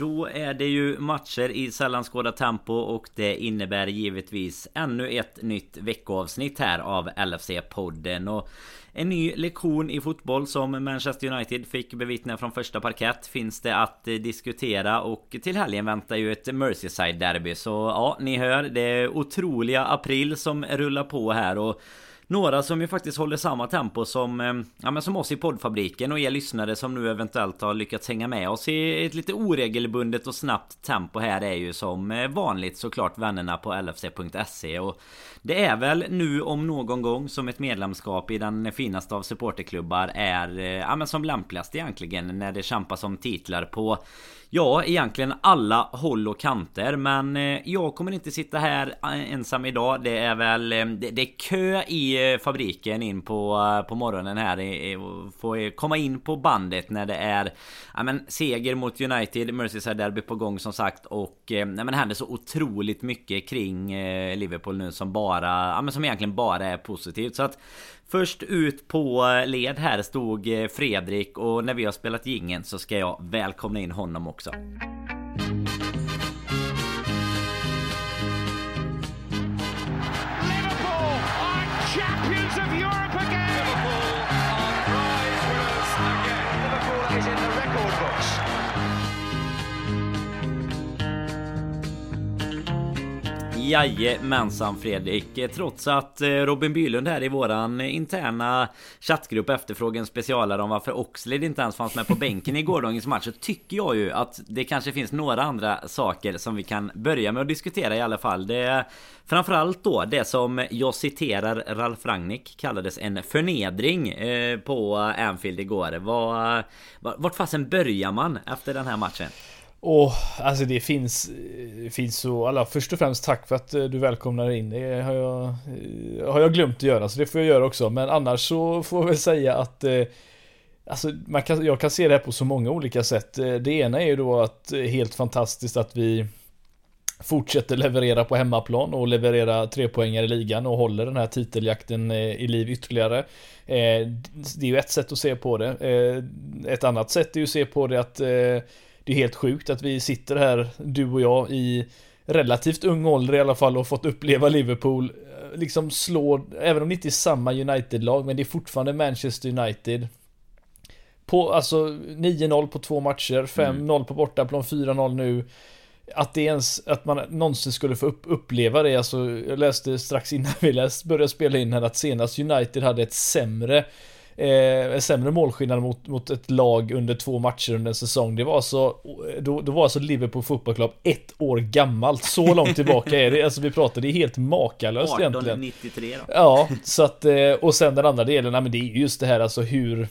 Då är det ju matcher i sällan skådat tempo och det innebär givetvis ännu ett nytt veckoavsnitt här av LFC-podden. Och en ny lektion i fotboll som Manchester United fick bevittna från första parkett finns det att diskutera och till helgen väntar ju ett Merseyside-derby. Så ja, ni hör, det är otroliga april som rullar på här och några som ju faktiskt håller samma tempo som, eh, ja, men som oss i poddfabriken och er lyssnare som nu eventuellt har lyckats hänga med oss i ett lite oregelbundet och snabbt tempo här är ju som eh, vanligt såklart vännerna på lfc.se och det är väl nu om någon gång som ett medlemskap i den finaste av supporterklubbar är eh, ja, men som lämpligast egentligen när det kämpas om titlar på Ja, egentligen alla håll och kanter. Men eh, jag kommer inte sitta här eh, ensam idag. Det är väl eh, det, är kö i fabriken in på, på morgonen här. Få komma in på bandet när det är ja, men, seger mot United, Merseyside Derby på gång som sagt. Och ja, men, det händer så otroligt mycket kring Liverpool nu som bara, ja, men som egentligen bara är positivt. Så att Först ut på eh, led här stod eh, Fredrik och när vi har spelat gingen så ska jag välkomna in honom också. Jajamensan Fredrik. Trots att eh, Robin Bylund här i våran interna chattgrupp efterfrågar en specialare om varför Oxlade inte ens fanns med på bänken i gårdagens match så tycker jag ju att det kanske finns några andra saker som vi kan börja med att diskutera i alla fall. Det är framförallt då det som jag citerar Ralf Rangnick kallades en förnedring eh, på Anfield igår. Var, vart fasen börjar man efter den här matchen? Och alltså det finns, eh, finns så, alla först och främst tack för att eh, du välkomnar in. Det har jag, eh, har jag glömt att göra, så det får jag göra också. Men annars så får jag väl säga att Alltså man kan, jag kan se det här på så många olika sätt. Det ena är ju då att helt fantastiskt att vi fortsätter leverera på hemmaplan och leverera tre poängar i ligan och håller den här titeljakten i liv ytterligare. Det är ju ett sätt att se på det. Ett annat sätt är ju att se på det att det är helt sjukt att vi sitter här, du och jag, i relativt ung ålder i alla fall och fått uppleva Liverpool eh, liksom slå, även om det inte är samma United-lag, men det är fortfarande Manchester United. På, alltså 9-0 på två matcher, 5-0 mm. på bortaplan, 4-0 nu. Att det ens, att man någonsin skulle få upp, uppleva det, alltså jag läste strax innan vi läst, började spela in här att senast United hade ett sämre eh, sämre målskillnad mot, mot ett lag under två matcher under en säsong. Det var alltså, då, då var alltså Liverpool Football Club ett år gammalt. Så långt tillbaka är det. Alltså vi pratar, det är helt makalöst 18, egentligen. 93 då. Ja, så att, eh, och sen den andra delen, nej, men det är just det här alltså hur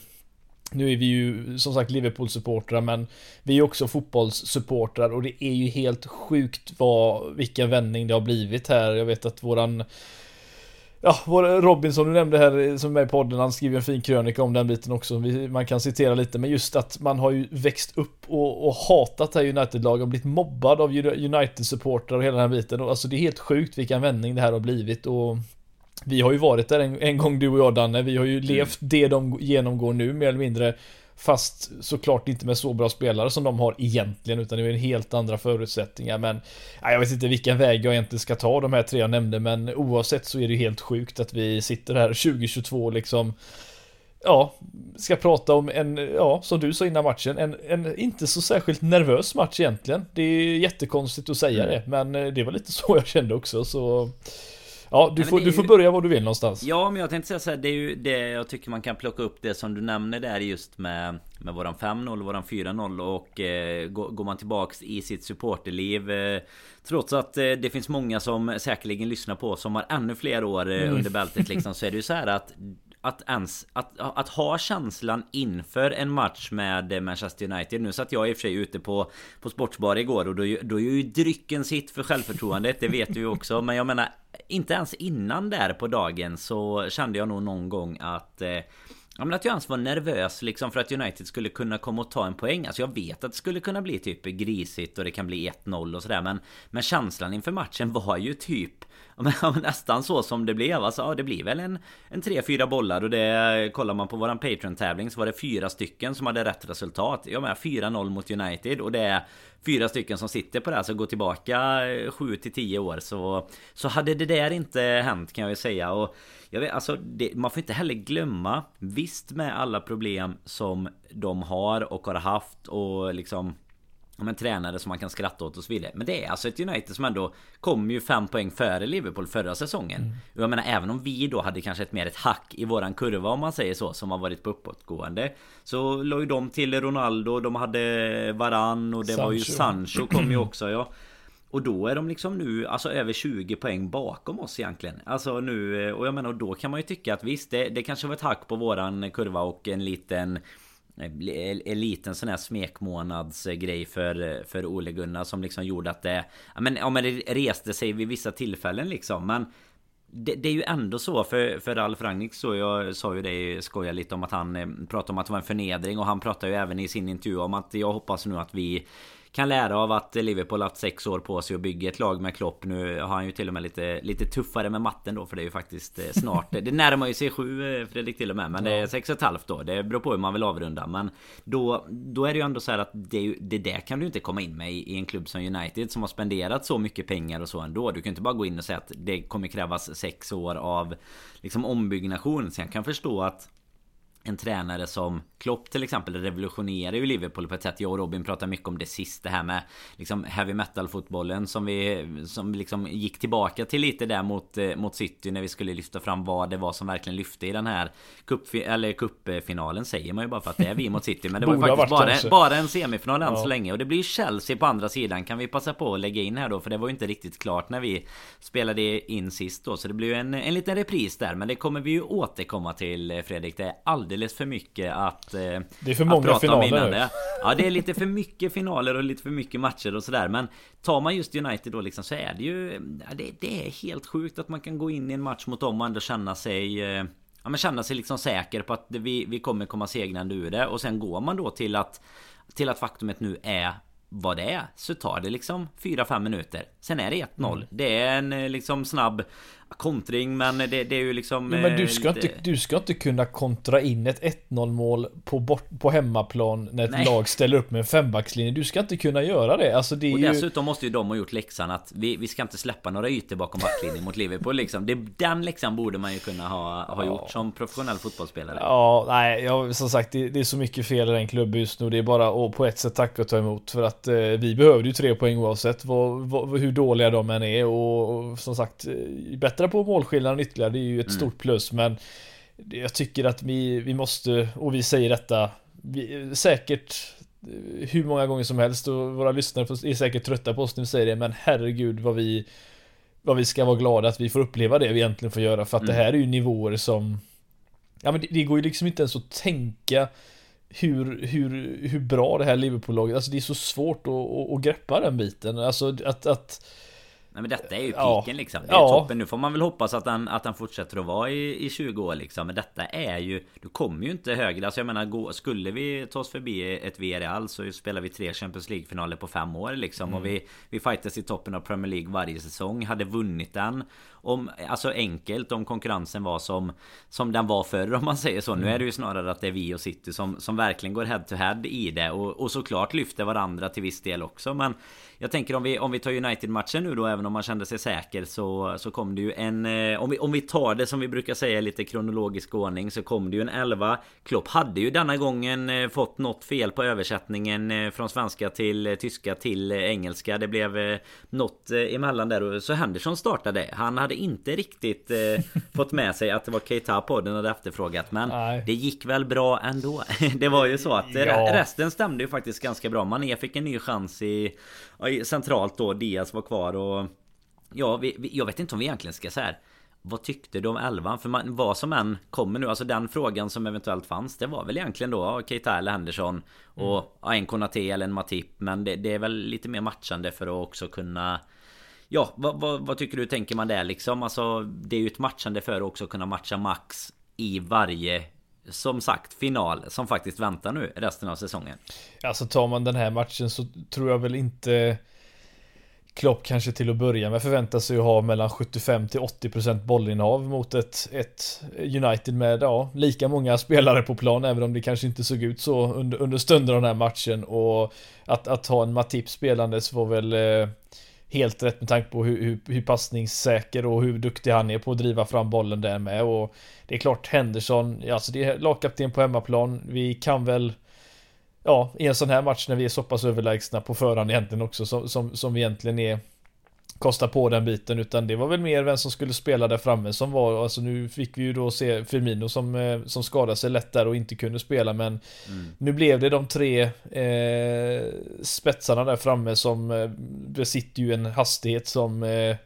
nu är vi ju som sagt Liverpool-supportrar men vi är också fotbollssupportrar och det är ju helt sjukt vad, vilken vändning det har blivit här. Jag vet att våran Ja, Robin som du nämnde här som är med i podden, han skriver en fin krönika om den biten också. Man kan citera lite, men just att man har ju växt upp och, och hatat det här United-laget och blivit mobbad av United-supportrar och hela den här biten. Och alltså det är helt sjukt vilken vändning det här har blivit och vi har ju varit där en, en gång du och jag Danne, vi har ju mm. levt det de genomgår nu mer eller mindre Fast såklart inte med så bra spelare som de har egentligen utan det är helt andra förutsättningar men Jag vet inte vilken väg jag egentligen ska ta de här tre jag nämnde men oavsett så är det helt sjukt att vi sitter här 2022 liksom Ja, ska prata om en, ja, som du sa innan matchen, en, en inte så särskilt nervös match egentligen. Det är jättekonstigt att säga mm. det, men eh, det var lite så jag kände också, så Ja, du, får, du får börja var du vill någonstans. Ja, men jag tänkte säga så här, det är ju det jag tycker man kan plocka upp det som du nämner där just med, med våran 5-0 och våran 4-0 och eh, går man tillbaks i sitt supporterliv eh, Trots att eh, det finns många som säkerligen lyssnar på som har ännu fler år eh, mm. under bältet liksom så är det ju så här att att ens att, att ha känslan inför en match med Manchester United. Nu satt jag i och för sig ute på, på Sportsbar igår och då, då är ju drycken sitt för självförtroendet. Det vet du ju också. Men jag menar inte ens innan där på dagen så kände jag nog någon gång att eh, Ja men att jag ens var nervös liksom för att United skulle kunna komma och ta en poäng. Alltså jag vet att det skulle kunna bli typ grisigt och det kan bli 1-0 och sådär men Men känslan inför matchen var ju typ nästan så som det blev. Alltså ja, det blir väl en, en 3-4 bollar och det kollar man på våran Patreon-tävling så var det fyra stycken som hade rätt resultat. Jag menar 4-0 mot United och det är fyra stycken som sitter på det här så gå tillbaka eh, 7 till 10 år så Så hade det där inte hänt kan jag ju säga och jag vet, alltså, det, man får inte heller glömma Visst med alla problem som de har och har haft och liksom om en tränare som man kan skratta åt och så vidare. Men det är alltså ett United som ändå kom ju fem poäng före Liverpool förra säsongen. Mm. Och jag menar även om vi då hade kanske ett mer ett hack i våran kurva om man säger så som har varit på uppåtgående. Så låg ju de till Ronaldo, de hade Varann och det Sancho. var ju Sancho kom ju också ja. Och då är de liksom nu alltså över 20 poäng bakom oss egentligen. Alltså nu och jag menar då kan man ju tycka att visst det, det kanske var ett hack på våran kurva och en liten en liten sån här smekmånadsgrej för, för Ole Gunnar som liksom gjorde att det... Ja men, ja, men det reste sig vid vissa tillfällen liksom. Men det, det, är ju ändå så för, för Ralf Rangnick så jag sa ju det skojar lite om att han eh, pratade om att det var en förnedring och han pratade ju även i sin intervju om att jag hoppas nu att vi kan lära av att Liverpool haft sex år på sig att bygga ett lag med Klopp. Nu har han ju till och med lite, lite tuffare med matten då för det är ju faktiskt eh, snart. Det närmar ju sig sju eh, Fredrik till och med Men det är sex och ett halvt då. Det beror på hur man vill avrunda Men då, då är det ju ändå så att det, det där kan du inte komma in med i, i en klubb som United Som har spenderat så mycket pengar och så ändå. Du kan inte bara gå in och säga att det kommer krävas sex år av Liksom ombyggnation. Så jag kan förstå att en tränare som Klopp till exempel revolutionerar ju Liverpool på ett sätt. Jag och Robin pratar mycket om det sist. Det här med liksom heavy metal fotbollen som vi som liksom gick tillbaka till lite där mot, eh, mot City när vi skulle lyfta fram vad det var som verkligen lyfte i den här cup, eller cupfinalen säger man ju bara för att det är vi mot City. Men det var ju faktiskt bara, bara en semifinal än ja. så länge. Och det blir Chelsea på andra sidan. Kan vi passa på att lägga in här då? För det var ju inte riktigt klart när vi spelade in sist då. Så det blir ju en, en liten repris där. Men det kommer vi ju återkomma till eh, Fredrik. Det är alldeles för mycket att eh, Det är för många finaler. det. Ja det är lite för mycket finaler och lite för mycket matcher och sådär. Men Tar man just United då liksom så är det ju ja, det, det, är helt sjukt att man kan gå in i en match mot dem och ändå känna sig eh, Ja men känna sig liksom säker på att vi, vi kommer komma segrande ur det. Och sen går man då till att Till att faktumet nu är vad det är så tar det liksom 4-5 minuter. Sen är det 1-0 mm. Det är en eh, liksom snabb kontring men det, det, är ju liksom... Ja, men du ska, lite... inte, du ska inte kunna kontra in ett 1-0 mål på, bort, på hemmaplan när ett Nej. lag ställer upp med en fembackslinje. Du ska inte kunna göra det. Alltså, det är och ju... dessutom måste ju de ha gjort läxan att vi, vi ska inte släppa några ytor bakom backlinjen mot Liverpool liksom. Det, den läxan borde man ju kunna ha, ha ja. gjort som professionell fotbollsspelare. Ja, nej, jag, som sagt det, det, är så mycket fel i den klubben just nu. Det är bara att på ett sätt tacka och ta emot. För att eh, vi behövde ju tre poäng oavsett vad, vad, hur dåliga de än är. Och, och som sagt, eh, bättre bättra på målskillnaden ytterligare, det är ju ett mm. stort plus men jag tycker att vi, vi måste, och vi säger detta vi, säkert hur många gånger som helst och våra lyssnare är säkert trötta på oss när vi säger det men herregud vad vi vad vi ska vara glada att vi får uppleva det vi egentligen får göra för att mm. det här är ju nivåer som Ja men det, det går ju liksom inte ens att tänka hur, hur, hur bra det här Liverpool-laget, alltså det är så svårt att, att, att greppa den biten. Alltså att, att Nej men detta är ju piken ja. liksom. Det är ja. toppen. Nu får man väl hoppas att han, att han fortsätter att vara i, i 20 år liksom. Men detta är ju... Du kommer ju inte högre. Alltså jag menar, gå, skulle vi ta oss förbi ett VRL så spelar vi tre Champions League-finaler på fem år liksom. Mm. Och vi, vi fightas i toppen av Premier League varje säsong. Hade vunnit den om, alltså enkelt om konkurrensen var som Som den var förr om man säger så. Mm. Nu är det ju snarare att det är vi och City som, som verkligen går head to head i det. Och, och såklart lyfter varandra till viss del också. Men jag tänker om vi, om vi tar United-matchen nu då, även om man kände sig säker så, så kom det ju en... Eh, om vi, om vi tar det som vi brukar säga lite kronologisk ordning så kom det ju en 11. Klopp hade ju denna gången eh, fått något fel på översättningen eh, från svenska till tyska till engelska. Det blev något emellan där och så Henderson startade. Han hade inte riktigt fått med sig att det var Keita podden hade efterfrågat. Men Nej. det gick väl bra ändå. det var ju så att ja. resten stämde ju faktiskt ganska bra. Mané fick en ny chans i centralt då Diaz var kvar och Ja, vi, vi, jag vet inte om vi egentligen ska säga vad tyckte du om elvan? För man, vad som än kommer nu, alltså den frågan som eventuellt fanns Det var väl egentligen då Keita eller Henderson Och mm. en Konate eller en Matip Men det, det, är väl lite mer matchande för att också kunna Ja, vad, vad, vad, tycker du tänker man där liksom? Alltså Det är ju ett matchande för att också kunna matcha max I varje som sagt final som faktiskt väntar nu resten av säsongen. Alltså tar man den här matchen så tror jag väl inte Klopp kanske till att börja med förväntar sig att ha mellan 75 till 80% bollinnehav mot ett, ett United med ja, lika många spelare på plan även om det kanske inte såg ut så under, under stunder av den här matchen och att, att ha en Matip spelandes var väl eh, helt rätt med tanke på hur, hur, hur passningssäker och hur duktig han är på att driva fram bollen där med. Och det är klart Henderson, alltså det är lagkapten på hemmaplan, vi kan väl ja, i en sån här match när vi är så pass överlägsna på förhand egentligen också som, som, som vi egentligen är kosta på den biten utan det var väl mer vem som skulle spela där framme som var alltså nu fick vi ju då se Firmino som, eh, som skadade sig lätt där och inte kunde spela men mm. nu blev det de tre eh, spetsarna där framme som eh, besitter ju en hastighet som eh,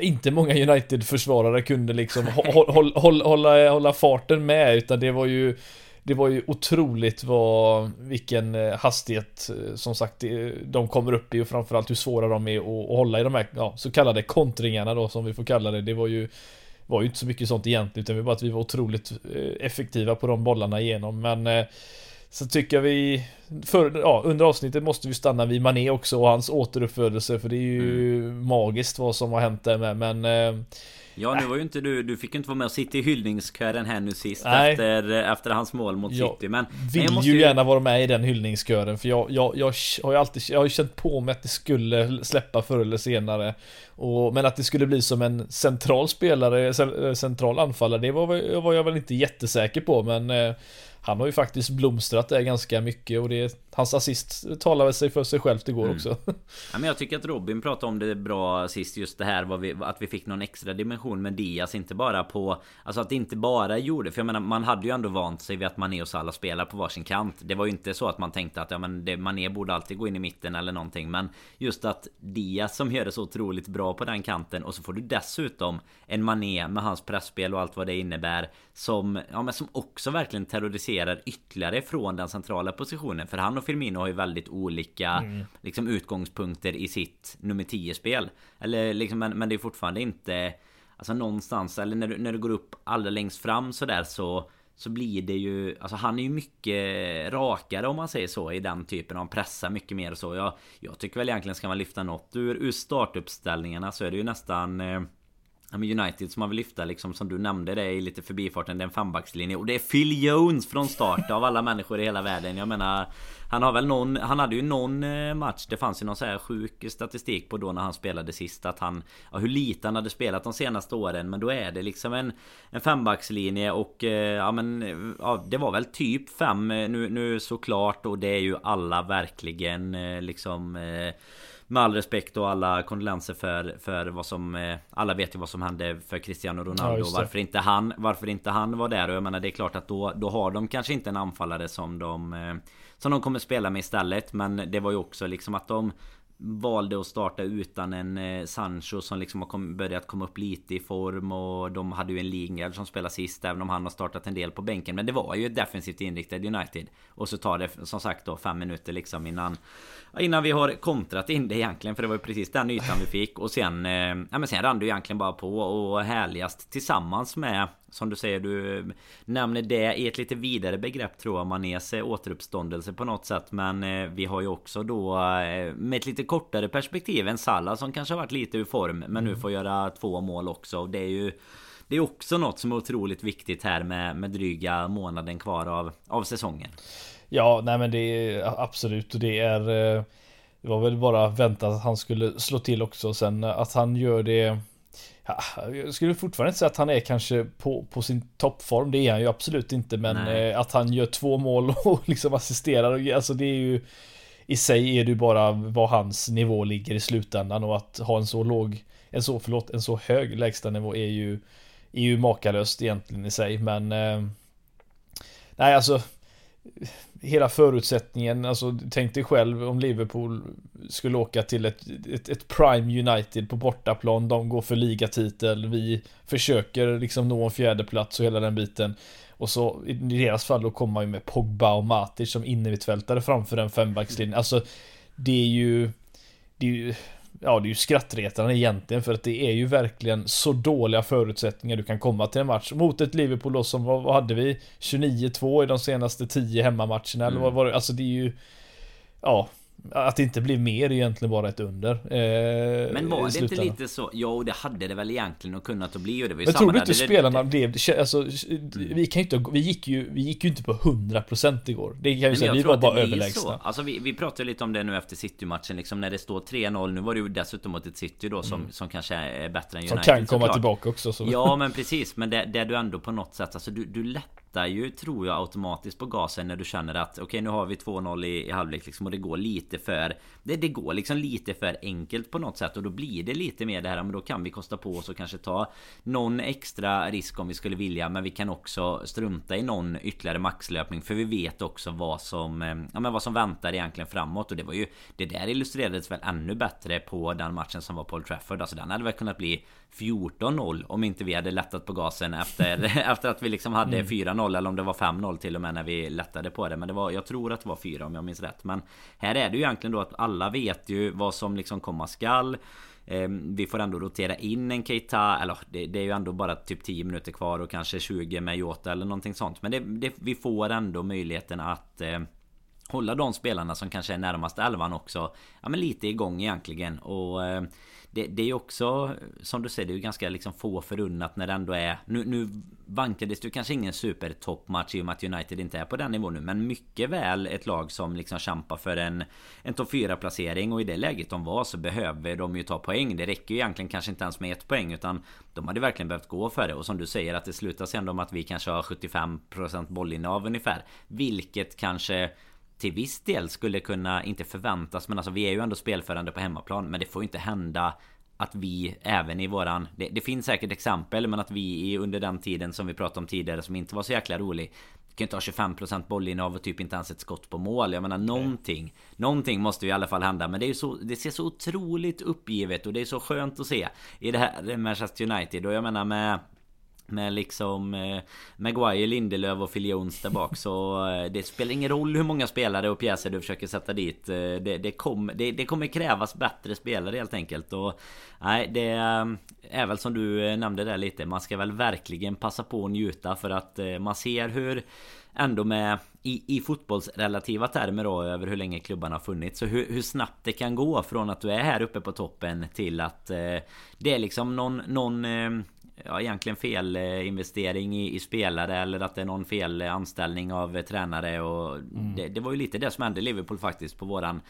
inte många United-försvarare kunde liksom hålla, hålla, hålla, hålla farten med utan det var ju det var ju otroligt vad, vilken eh, hastighet eh, som sagt de kommer upp i och framförallt hur svåra de är att, att hålla i de här ja, så kallade kontringarna då som vi får kalla det. Det var ju var ju inte så mycket sånt egentligen utan det var bara att vi var otroligt eh, effektiva på de bollarna igenom men så tycker jag vi för, ja, Under avsnittet måste vi stanna vid Mané också och hans återuppfödelse för det är ju mm. magiskt vad som har hänt där med men Ja nu var ju inte du, du fick ju inte vara med och sitta i hyllningskören här nu sist Nej. efter, efter hans mål mot jag City men vill jag måste ju gärna vara med i den hyllningskören för jag, jag, jag har ju alltid, jag har ju känt på mig att det skulle släppa förr eller senare och, Men att det skulle bli som en central spelare, central anfallare det var, var jag väl inte jättesäker på men eh, han har ju faktiskt blomstrat där ganska mycket och det Hans assist talar väl sig för sig självt igår mm. också ja, men Jag tycker att Robin pratade om det bra sist just det här vi, Att vi fick någon extra dimension med Diaz Inte bara på Alltså att det inte bara gjorde För jag menar man hade ju ändå vant sig vid att Mané och Salah spelar på varsin kant Det var ju inte så att man tänkte att ja, men det, Mané borde alltid gå in i mitten eller någonting Men just att Diaz som gör det så otroligt bra på den kanten Och så får du dessutom En Mané med hans pressspel och allt vad det innebär Som, ja, men som också verkligen terroriserar ytterligare från den centrala positionen För han och Firmino har ju väldigt olika mm. liksom, utgångspunkter i sitt nummer 10 spel Eller liksom, men, men det är fortfarande inte Alltså någonstans, eller när du, när du går upp allra längst fram sådär så så blir det ju, alltså han är ju mycket rakare om man säger så i den typen av pressa mycket mer och så. Jag, jag tycker väl egentligen ska man lyfta något ur, ur startuppställningarna så är det ju nästan eh, United som man vill lyfta liksom som du nämnde det i lite förbifarten Det är en fembackslinje. Och det är Phil Jones från start av alla människor i hela världen. Jag menar Han har väl någon Han hade ju någon eh, match. Det fanns ju någon så här sjuk statistik på då när han spelade sist Att han ja, Hur lite han hade spelat de senaste åren. Men då är det liksom en En fembackslinje och eh, Ja men ja, Det var väl typ fem eh, nu, nu såklart Och det är ju alla verkligen liksom med all respekt och alla kondolenser för, för vad som eh, Alla vet ju vad som hände för Cristiano Ronaldo. Ja, varför inte han Varför inte han var där? Och jag menar det är klart att då Då har de kanske inte en anfallare som de eh, Som de kommer spela med istället. Men det var ju också liksom att de valde att starta utan en eh, Sancho som liksom har börjat komma upp lite i form och de hade ju en Lingard som spelade sist även om han har startat en del på bänken. Men det var ju ett defensivt inriktat United. Och så tar det som sagt då fem minuter liksom innan Innan vi har kontrat in det egentligen. För det var ju precis den ytan vi fick. Och sen eh, Ja men sen rann det ju egentligen bara på. Och härligast tillsammans med som du säger, du nämner det i ett lite vidare begrepp tror jag. Manés återuppståndelse på något sätt. Men eh, vi har ju också då eh, med ett lite kortare perspektiv en Salla som kanske har varit lite ur form Men nu mm. får göra två mål också. Det är ju det är också något som är otroligt viktigt här med, med dryga månaden kvar av, av säsongen. Ja, nej men det är absolut. Och det är eh, Det var väl bara väntat att han skulle slå till också. Sen att han gör det Ja, jag skulle fortfarande inte säga att han är kanske på, på sin toppform. Det är han ju absolut inte. Men eh, att han gör två mål och liksom assisterar. Alltså det är ju I sig är det ju bara vad hans nivå ligger i slutändan. Och att ha en så låg En så, förlåt, en så hög lägstanivå är ju Är ju makalöst egentligen i sig. Men eh, Nej alltså hela förutsättningen, alltså tänk dig själv om Liverpool skulle åka till ett, ett, ett, Prime United på bortaplan, de går för ligatitel, vi försöker liksom nå en fjärde plats och hela den biten. Och så i deras fall då kommer man ju med Pogba och Matic som innermittfältare framför den fembackslinjen. Alltså det är ju det är ju Ja, det är ju skrattretande egentligen för att det är ju verkligen så dåliga förutsättningar du kan komma till en match mot ett Liverpool då som, vad, hade vi? 29-2 i de senaste 10 hemmamatcherna mm. eller vad var det? Alltså det är ju Ja att det inte blir mer egentligen bara ett under. Eh, men var det inte lite så? Jo, det hade det väl egentligen kunnat att bli. Och det var ju men tror du inte spelarna det, blev... Alltså, mm. vi kan inte... Vi gick ju, vi gick ju inte på 100% igår. Det kan vi säga. Vi var bara överlägsna. Så. Alltså vi, vi pratade lite om det nu efter City-matchen. Liksom när det står 3-0. Nu var det ju dessutom mot ett City då som, mm. som kanske är bättre än United. Som kan komma såklart. tillbaka också. Så. Ja, men precis. Men det, det du ändå på något sätt... Alltså du, du lätt lättar ju tror jag automatiskt på gasen när du känner att okej okay, nu har vi 2-0 i, i halvlek liksom och det går lite för det, det går liksom lite för enkelt på något sätt och då blir det lite mer det här men då kan vi kosta på oss och kanske ta någon extra risk om vi skulle vilja men vi kan också strunta i någon ytterligare maxlöpning för vi vet också vad som eh, ja, men vad som väntar egentligen framåt och det var ju det där illustrerades väl ännu bättre på den matchen som var Paul Trafford alltså den hade väl kunnat bli 14-0 om inte vi hade lättat på gasen efter, efter att vi liksom hade mm. 4-0 eller om det var 5-0 till och med när vi lättade på det. Men det var, jag tror att det var 4 om jag minns rätt. Men här är det ju egentligen då att alla alla vet ju vad som liksom komma skall. Ehm, vi får ändå rotera in en Keita Eller det, det, är ju ändå bara typ 10 minuter kvar och kanske 20 med Jota eller någonting sånt Men det, det, vi får ändå möjligheten att eh, Hålla de spelarna som kanske är närmast elvan också Ja men lite igång egentligen. Och eh, det, det är också Som du säger, det är ju ganska liksom få förunnat när det ändå är Nu, nu vankades det kanske ingen supertoppmatch i och med att United inte är på den nivån nu Men mycket väl ett lag som liksom kämpar för en En topp 4 placering och i det läget de var så behöver de ju ta poäng. Det räcker ju egentligen kanske inte ens med ett poäng utan De hade verkligen behövt gå för det. Och som du säger att det slutar sen med att vi kanske har 75% bollinnehav ungefär Vilket kanske till viss del skulle kunna, inte förväntas men alltså vi är ju ändå spelförande på hemmaplan Men det får ju inte hända att vi även i våran det, det, finns säkert exempel men att vi under den tiden som vi pratade om tidigare som inte var så jäkla rolig kan inte ha 25% bollinnehav och typ inte ens ett skott på mål. Jag menar någonting. Nej. Någonting måste ju i alla fall hända. Men det är ju så. Det ser så otroligt uppgivet och det är så skönt att se. I det här Manchester United. Och jag menar med med liksom eh, Maguire, Lindelöf och Phil Jones där bak så eh, Det spelar ingen roll hur många spelare och pjäser du försöker sätta dit eh, det, det, kom, det, det, kommer krävas bättre spelare helt enkelt och Nej det eh, är väl som du eh, nämnde där lite Man ska väl verkligen passa på att njuta för att eh, man ser hur Ändå med i, i fotbollsrelativa termer då över hur länge klubbarna har funnits. Så hur, hur, snabbt det kan gå från att du är här uppe på toppen till att eh, Det är liksom någon, någon eh, ja, egentligen fel investering i, i, spelare eller att det är någon fel anställning av tränare och mm. det, det, var ju lite det som hände Liverpool faktiskt på våran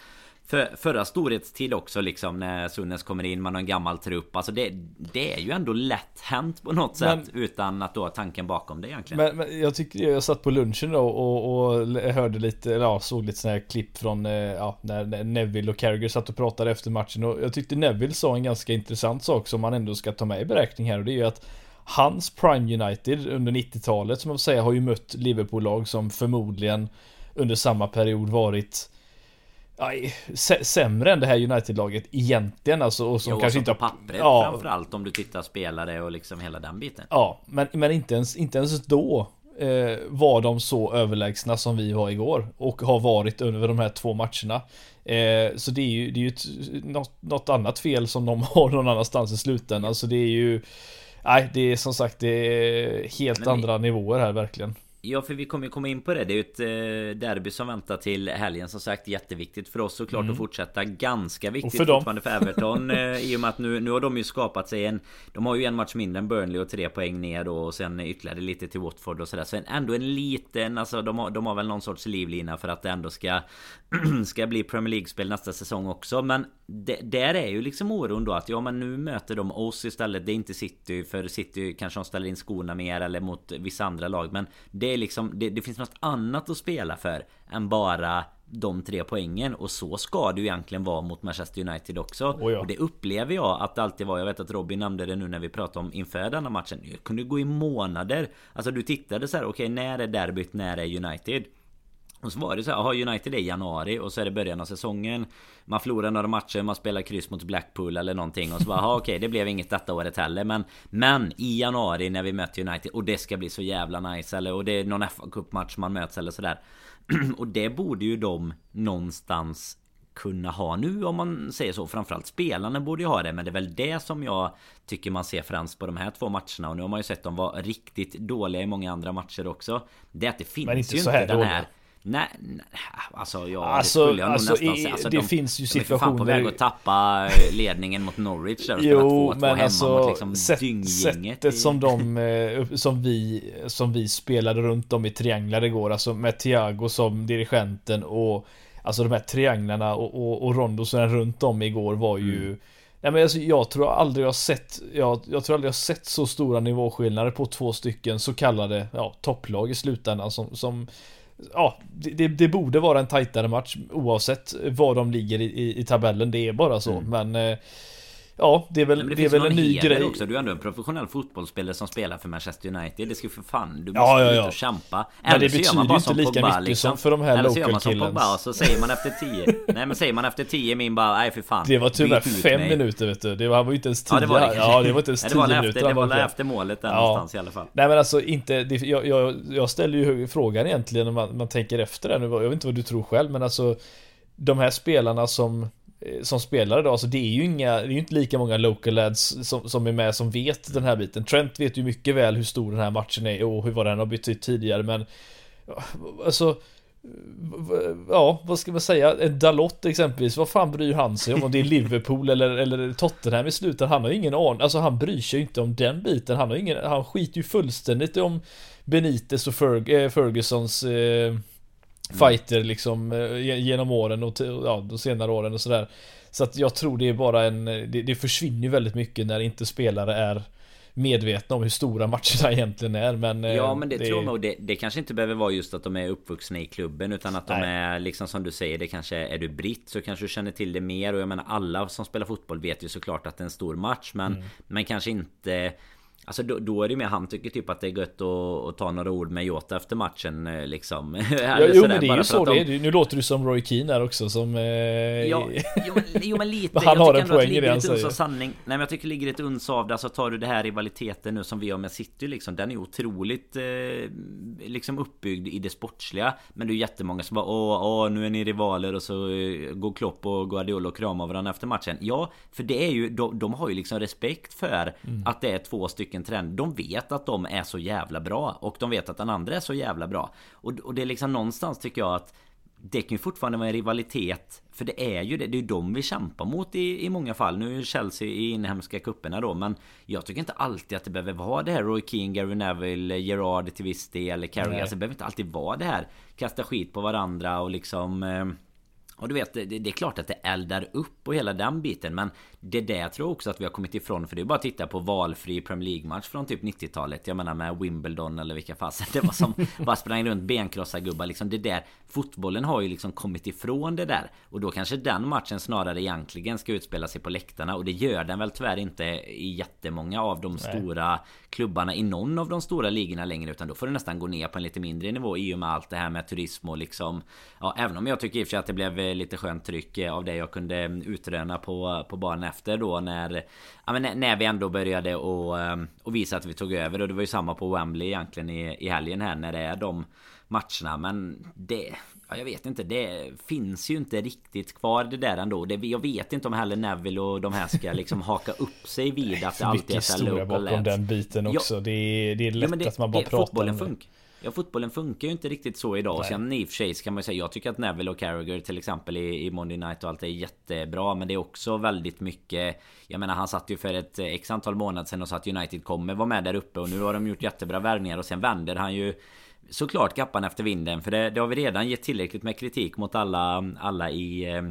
för, förra storhetstid också liksom när Sunnes kommer in, man har en gammal trupp. Alltså det, det är ju ändå lätt hänt på något sätt men, utan att då ha tanken bakom det egentligen. Men, men, jag tycker jag satt på lunchen då och, och hörde lite, eller ja, såg lite sådana här klipp från eh, ja, när Neville och Carragher satt och pratade efter matchen och jag tyckte Neville sa en ganska intressant sak som man ändå ska ta med i beräkning här och det är ju att Hans Prime United under 90-talet som jag får säga har ju mött Liverpool-lag som förmodligen under samma period varit aj, sämre än det här United-laget egentligen alltså. Och som jo, kanske inte har... pappret ja, framförallt om du tittar spelare och liksom hela den biten. Ja, men, men inte, ens, inte ens då eh, var de så överlägsna som vi var igår. Och har varit under de här två matcherna. Eh, så det är ju, det är ju ett, något, något annat fel som de har någon annanstans i slutändan. Så det är ju... Nej, det är som sagt det är helt men andra nivåer här verkligen. Ja för vi kommer ju komma in på det. Det är ju ett eh, derby som väntar till helgen som sagt jätteviktigt för oss såklart mm. att fortsätta. Ganska viktigt och för fortfarande för Everton. eh, I och med att nu, nu har de ju skapat sig en... De har ju en match mindre än Burnley och tre poäng ner då och sen ytterligare lite till Watford och sådär. Så ändå en liten... Alltså de har, de har väl någon sorts livlina för att det ändå ska... ska bli Premier League-spel nästa säsong också. Men det, där är ju liksom oron då att ja men nu möter de oss istället. Det är inte City för City kanske de ställer in skorna mer eller mot vissa andra lag. Men det är liksom det, det finns något annat att spela för än bara de tre poängen och så ska det ju egentligen vara mot Manchester United också. Oh ja. Och det upplever jag att det alltid var. Jag vet att Robin nämnde det nu när vi pratade om inför denna matchen. Det kunde gå i månader. Alltså du tittade så här. Okej, okay, när är derbyt? När är United? Och så var det så här, har United i januari och så är det början av säsongen Man förlorar några matcher, man spelar kryss mot Blackpool eller någonting och så bara, okej okay, det blev inget detta året heller men Men i januari när vi möter United och det ska bli så jävla nice eller och det är någon FA Cup match man möts eller sådär Och det borde ju de någonstans kunna ha nu om man säger så. Framförallt spelarna borde ju ha det. Men det är väl det som jag tycker man ser främst på de här två matcherna. Och nu har man ju sett dem vara riktigt dåliga i många andra matcher också. Det är att det finns ju inte den här... Nej, alltså ja, alltså, det skulle jag alltså, nog nästan säga. Alltså, det de, finns ju situationer... De är fan på väg att tappa ledningen mot Norwich där och jo, 2-2 men hemma alltså, mot liksom sätt, Sättet i... som de, eh, som vi, som vi spelade runt om i trianglar igår, alltså med Thiago som dirigenten och Alltså de här trianglarna och, och, och rondosen runt om igår var ju mm. Nej men alltså, jag tror aldrig jag sett jag, jag tror aldrig jag sett så stora nivåskillnader på två stycken så kallade ja, topplag i slutändan som, som Ja, det, det, borde vara en tajtare match oavsett var de ligger i, i, tabellen. Det är bara så. Mm. Men eh, Ja, det är väl, det, det är väl en ny grej. också. Du är ändå en professionell fotbollsspelare som spelar för Manchester United. Det ska för fan, du måste ja, ja, ja. ut och kämpa. Men det betyder ju inte lika Pogba, mycket liksom. som för de här Eller så gör man som Pogba och så säger man efter 10 Nej men säger man efter 10 min bara, nej för fan. Det var tyvärr fem minuter vet du. Det var, han var ju inte ens 10. Ja det var det Ja det var inte ens 10 minuter. Efter, det var väl efter målet där ja. någonstans i alla fall. Nej men alltså inte, det, jag, jag, jag ställer ju frågan egentligen när man, man tänker efter det nu. Jag vet inte vad du tror själv men alltså De här spelarna som Eh, som spelare då, alltså det är ju inga, det är ju inte lika många local lads som, som är med som vet den här biten. Trent vet ju mycket väl hur stor den här matchen är och hur vad den har betytt tidigare men Alltså Ja, vad ska man säga? En Dalot exempelvis, vad fan bryr han sig om? Om det är Liverpool eller, eller Tottenham i slutet? Han har ingen aning, alltså han bryr sig ju inte om den biten. Han har ingen, han skiter ju fullständigt om Benites och Ferg, eh, Fergusons eh, fighter liksom eh, genom åren och ja, de senare åren och sådär. Så att jag tror det är bara en, det, det försvinner väldigt mycket när inte spelare är medvetna om hur stora matcherna egentligen är men Ja eh, men det, det tror jag nog det, det kanske inte behöver vara just att de är uppvuxna i klubben Utan att Nej. de är liksom som du säger Det kanske är du britt så kanske du känner till det mer Och jag menar alla som spelar fotboll vet ju såklart att det är en stor match Men, mm. men kanske inte Alltså då, då, är det mer han tycker typ att det är gött att, att ta några ord med Jota efter matchen eh, liksom. ja, jo men det är ju så de... det är. Nu låter du som Roy Keane här också som... Eh... Ja, jo, men, jo men lite. han har en poäng i det han säger. Sanning. Nej men jag tycker det ligger ett uns av det. Alltså tar du det här rivaliteten nu som vi har med City liksom. Den är otroligt eh, liksom uppbyggd i det sportsliga. Men det är jättemånga som bara åh, åh nu är ni rivaler och så eh, går Klopp och Guardiola och kramar varandra efter matchen. Ja, för det är ju, de, de har ju liksom respekt för mm. att det är två stycken stycken trend. De vet att de är så jävla bra och de vet att den andra är så jävla bra. Och, och det är liksom någonstans tycker jag att det kan ju fortfarande vara en rivalitet För det är ju det, det är ju de vi kämpar mot i, i många fall. Nu är Chelsea i inhemska kupperna då Men jag tycker inte alltid att det behöver vara det här Roy Keane, Gary Neville, Gerard till viss del Carrie Alltså det behöver inte alltid vara det här. Kasta skit på varandra och liksom eh, och du vet, det, det, är klart att det eldar upp och hela den biten Men det är det jag tror också att vi har kommit ifrån För det är bara att titta på valfri Premier League-match från typ 90-talet Jag menar med Wimbledon eller vilka fasen det var som bara sprang runt benkrossargubbar liksom Det där Fotbollen har ju liksom kommit ifrån det där. Och då kanske den matchen snarare egentligen ska utspela sig på läktarna. Och det gör den väl tyvärr inte i jättemånga av de Nej. stora klubbarna i någon av de stora ligorna längre. Utan då får det nästan gå ner på en lite mindre nivå i och med allt det här med turism och liksom Ja även om jag tycker i och för sig att det blev lite skönt tryck av det jag kunde utröna på, på banan efter då när Ja men när vi ändå började och, ehm, och visa att vi tog över. Och det var ju samma på Wembley egentligen i, i helgen här när det är de matcherna men det Ja, jag vet inte, det finns ju inte riktigt kvar det där ändå. Det, jag vet inte om heller Neville och de här ska liksom haka upp sig vid att det alltid är så local bakom lads. den biten också. Ja, det, är, det är lätt ja, det, att man bara det, pratar om det. Ja fotbollen funkar ju inte riktigt så idag. Nej. Sen i och för sig kan man ju säga Jag tycker att Neville och Carragher till exempel i, i Monday Night och allt är jättebra. Men det är också väldigt mycket Jag menar han satt ju för ett x antal månader sedan och sa att United kommer vara med där uppe. Och nu har de gjort jättebra värvningar och sen vänder han ju Såklart kappan efter vinden för det, det, har vi redan gett tillräckligt med kritik mot alla, alla i eh,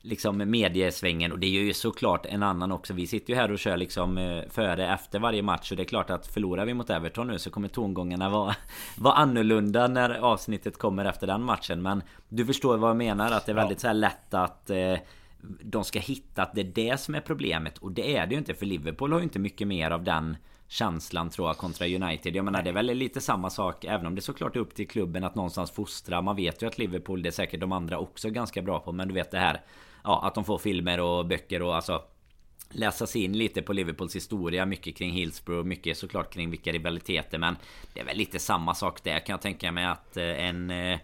liksom mediesvängen och det är ju såklart en annan också. Vi sitter ju här och kör liksom eh, före efter varje match och det är klart att förlorar vi mot Everton nu så kommer tongångarna vara, vara annorlunda när avsnittet kommer efter den matchen. Men du förstår vad jag menar att det är väldigt så lätt att eh, de ska hitta att det är det som är problemet och det är det ju inte för Liverpool har ju inte mycket mer av den känslan tror jag kontra United. Jag menar det är väl lite samma sak även om det såklart är upp till klubben att någonstans fostra. Man vet ju att Liverpool det är säkert de andra också ganska bra på men du vet det här ja, att de får filmer och böcker och alltså läsa sig in lite på Liverpools historia. Mycket kring Hillsborough, mycket såklart kring vilka rivaliteter. Men det är väl lite samma sak där kan jag tänka mig att eh, en... Eh,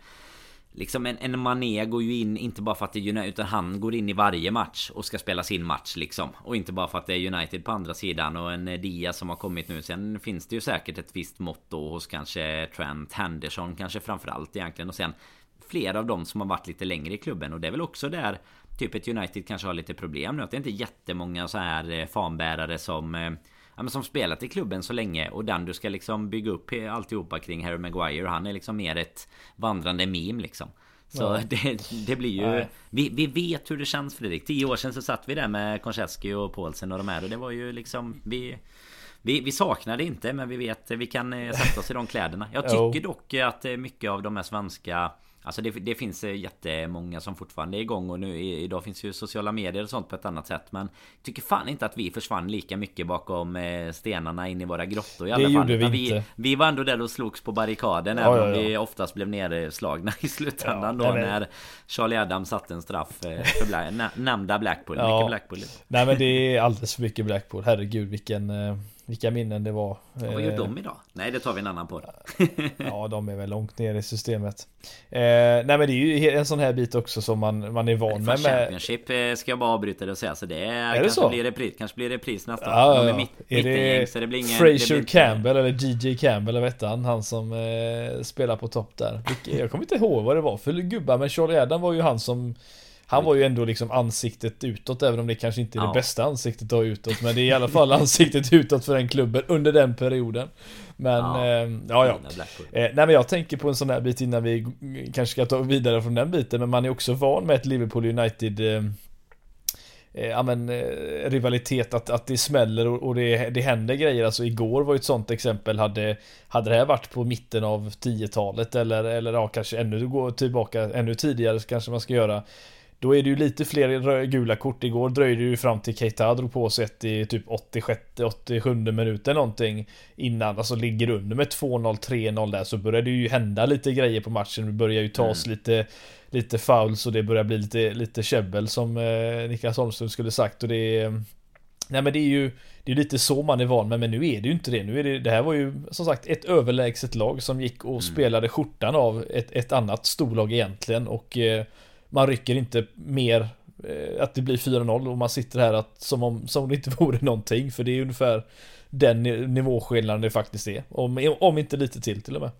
Liksom en, en Mané går ju in, inte bara för att det är United, utan han går in i varje match och ska spela sin match liksom. Och inte bara för att det är United på andra sidan och en eh, Diaz som har kommit nu. Sen finns det ju säkert ett visst mått då hos kanske Trent Henderson kanske framförallt egentligen. Och sen flera av dem som har varit lite längre i klubben och det är väl också där Typ ett United kanske har lite problem nu att det är inte jättemånga så här eh, fanbärare som eh, ja, men som spelat i klubben så länge och den du ska liksom bygga upp alltihopa kring Harry Maguire Han är liksom mer ett vandrande meme liksom så ja. det, det, blir ju... Vi, vi vet hur det känns Fredrik. Tio år sedan så satt vi där med Konchesky och Paulsen och de här och det var ju liksom... Vi, vi, vi saknar det inte men vi vet vi kan eh, sätta oss i de kläderna. Jag tycker dock att mycket av de här svenska Alltså det, det finns eh, jättemånga som fortfarande är igång och nu idag finns ju sociala medier och sånt på ett annat sätt Men Tycker fan inte att vi försvann lika mycket bakom eh, stenarna in i våra grottor i alla det fall. gjorde vi, inte. vi var ändå där och slogs på barrikaden ja, Även om ja, ja. vi oftast blev nedslagna i slutändan då när Charlie Adams satte en straff eh, för Black, nämnda Blackpool. Mycket Blackpool. Nej men det är alldeles för mycket Blackpool. Herregud vilken vilka minnen det var. Ja, vad gör de idag? Nej det tar vi en annan på. ja de är väl långt ner i systemet. Eh, nej men det är ju en sån här bit också som man, man är van med. Championship eh, ska jag bara avbryta det och säga. Så det är, är kanske, det blir repris, kanske blir repris nästa ja, de är mitt, är det, så det blir ingen, Fraser blir Campbell eller DJ Campbell eller vet han? Han som eh, spelar på topp där. Jag kommer inte ihåg vad det var för gubbar men Charlie Adam var ju han som han var ju ändå liksom ansiktet utåt även om det kanske inte är ja. det bästa ansiktet att ha utåt Men det är i alla fall ansiktet utåt för den klubben under den perioden. Men ja, eh, ja, ja. Eh, nej men jag tänker på en sån här bit innan vi kanske ska ta vidare från den biten Men man är också van med ett Liverpool United eh, eh ja men eh, rivalitet att, att det smäller och, och det, det händer grejer. Alltså igår var ju ett sånt exempel. Hade, hade det här varit på mitten av 10-talet eller, eller ja kanske ännu gå tillbaka ännu tidigare kanske man ska göra då är det ju lite fler gula kort. Igår dröjde det ju fram till Keita drog på sig ett i typ 86-87 minuter någonting innan. Alltså ligger under med 2-0, 3-0 där så börjar det ju hända lite grejer på matchen. Det börjar ju tas mm. lite lite fouls och det börjar bli lite, lite käbbel som eh, Niklas Holmström skulle sagt och det är Nej men det är ju Det är lite så man är van med men nu är det ju inte det. Nu är det Det här var ju som sagt ett överlägset lag som gick och mm. spelade skjortan av ett, ett annat storlag egentligen och eh, man rycker inte mer eh, att det blir 4-0 och man sitter här att, som, om, som om det inte vore någonting för det är ungefär den nivåskillnaden det faktiskt är. Om, om inte lite till till och med.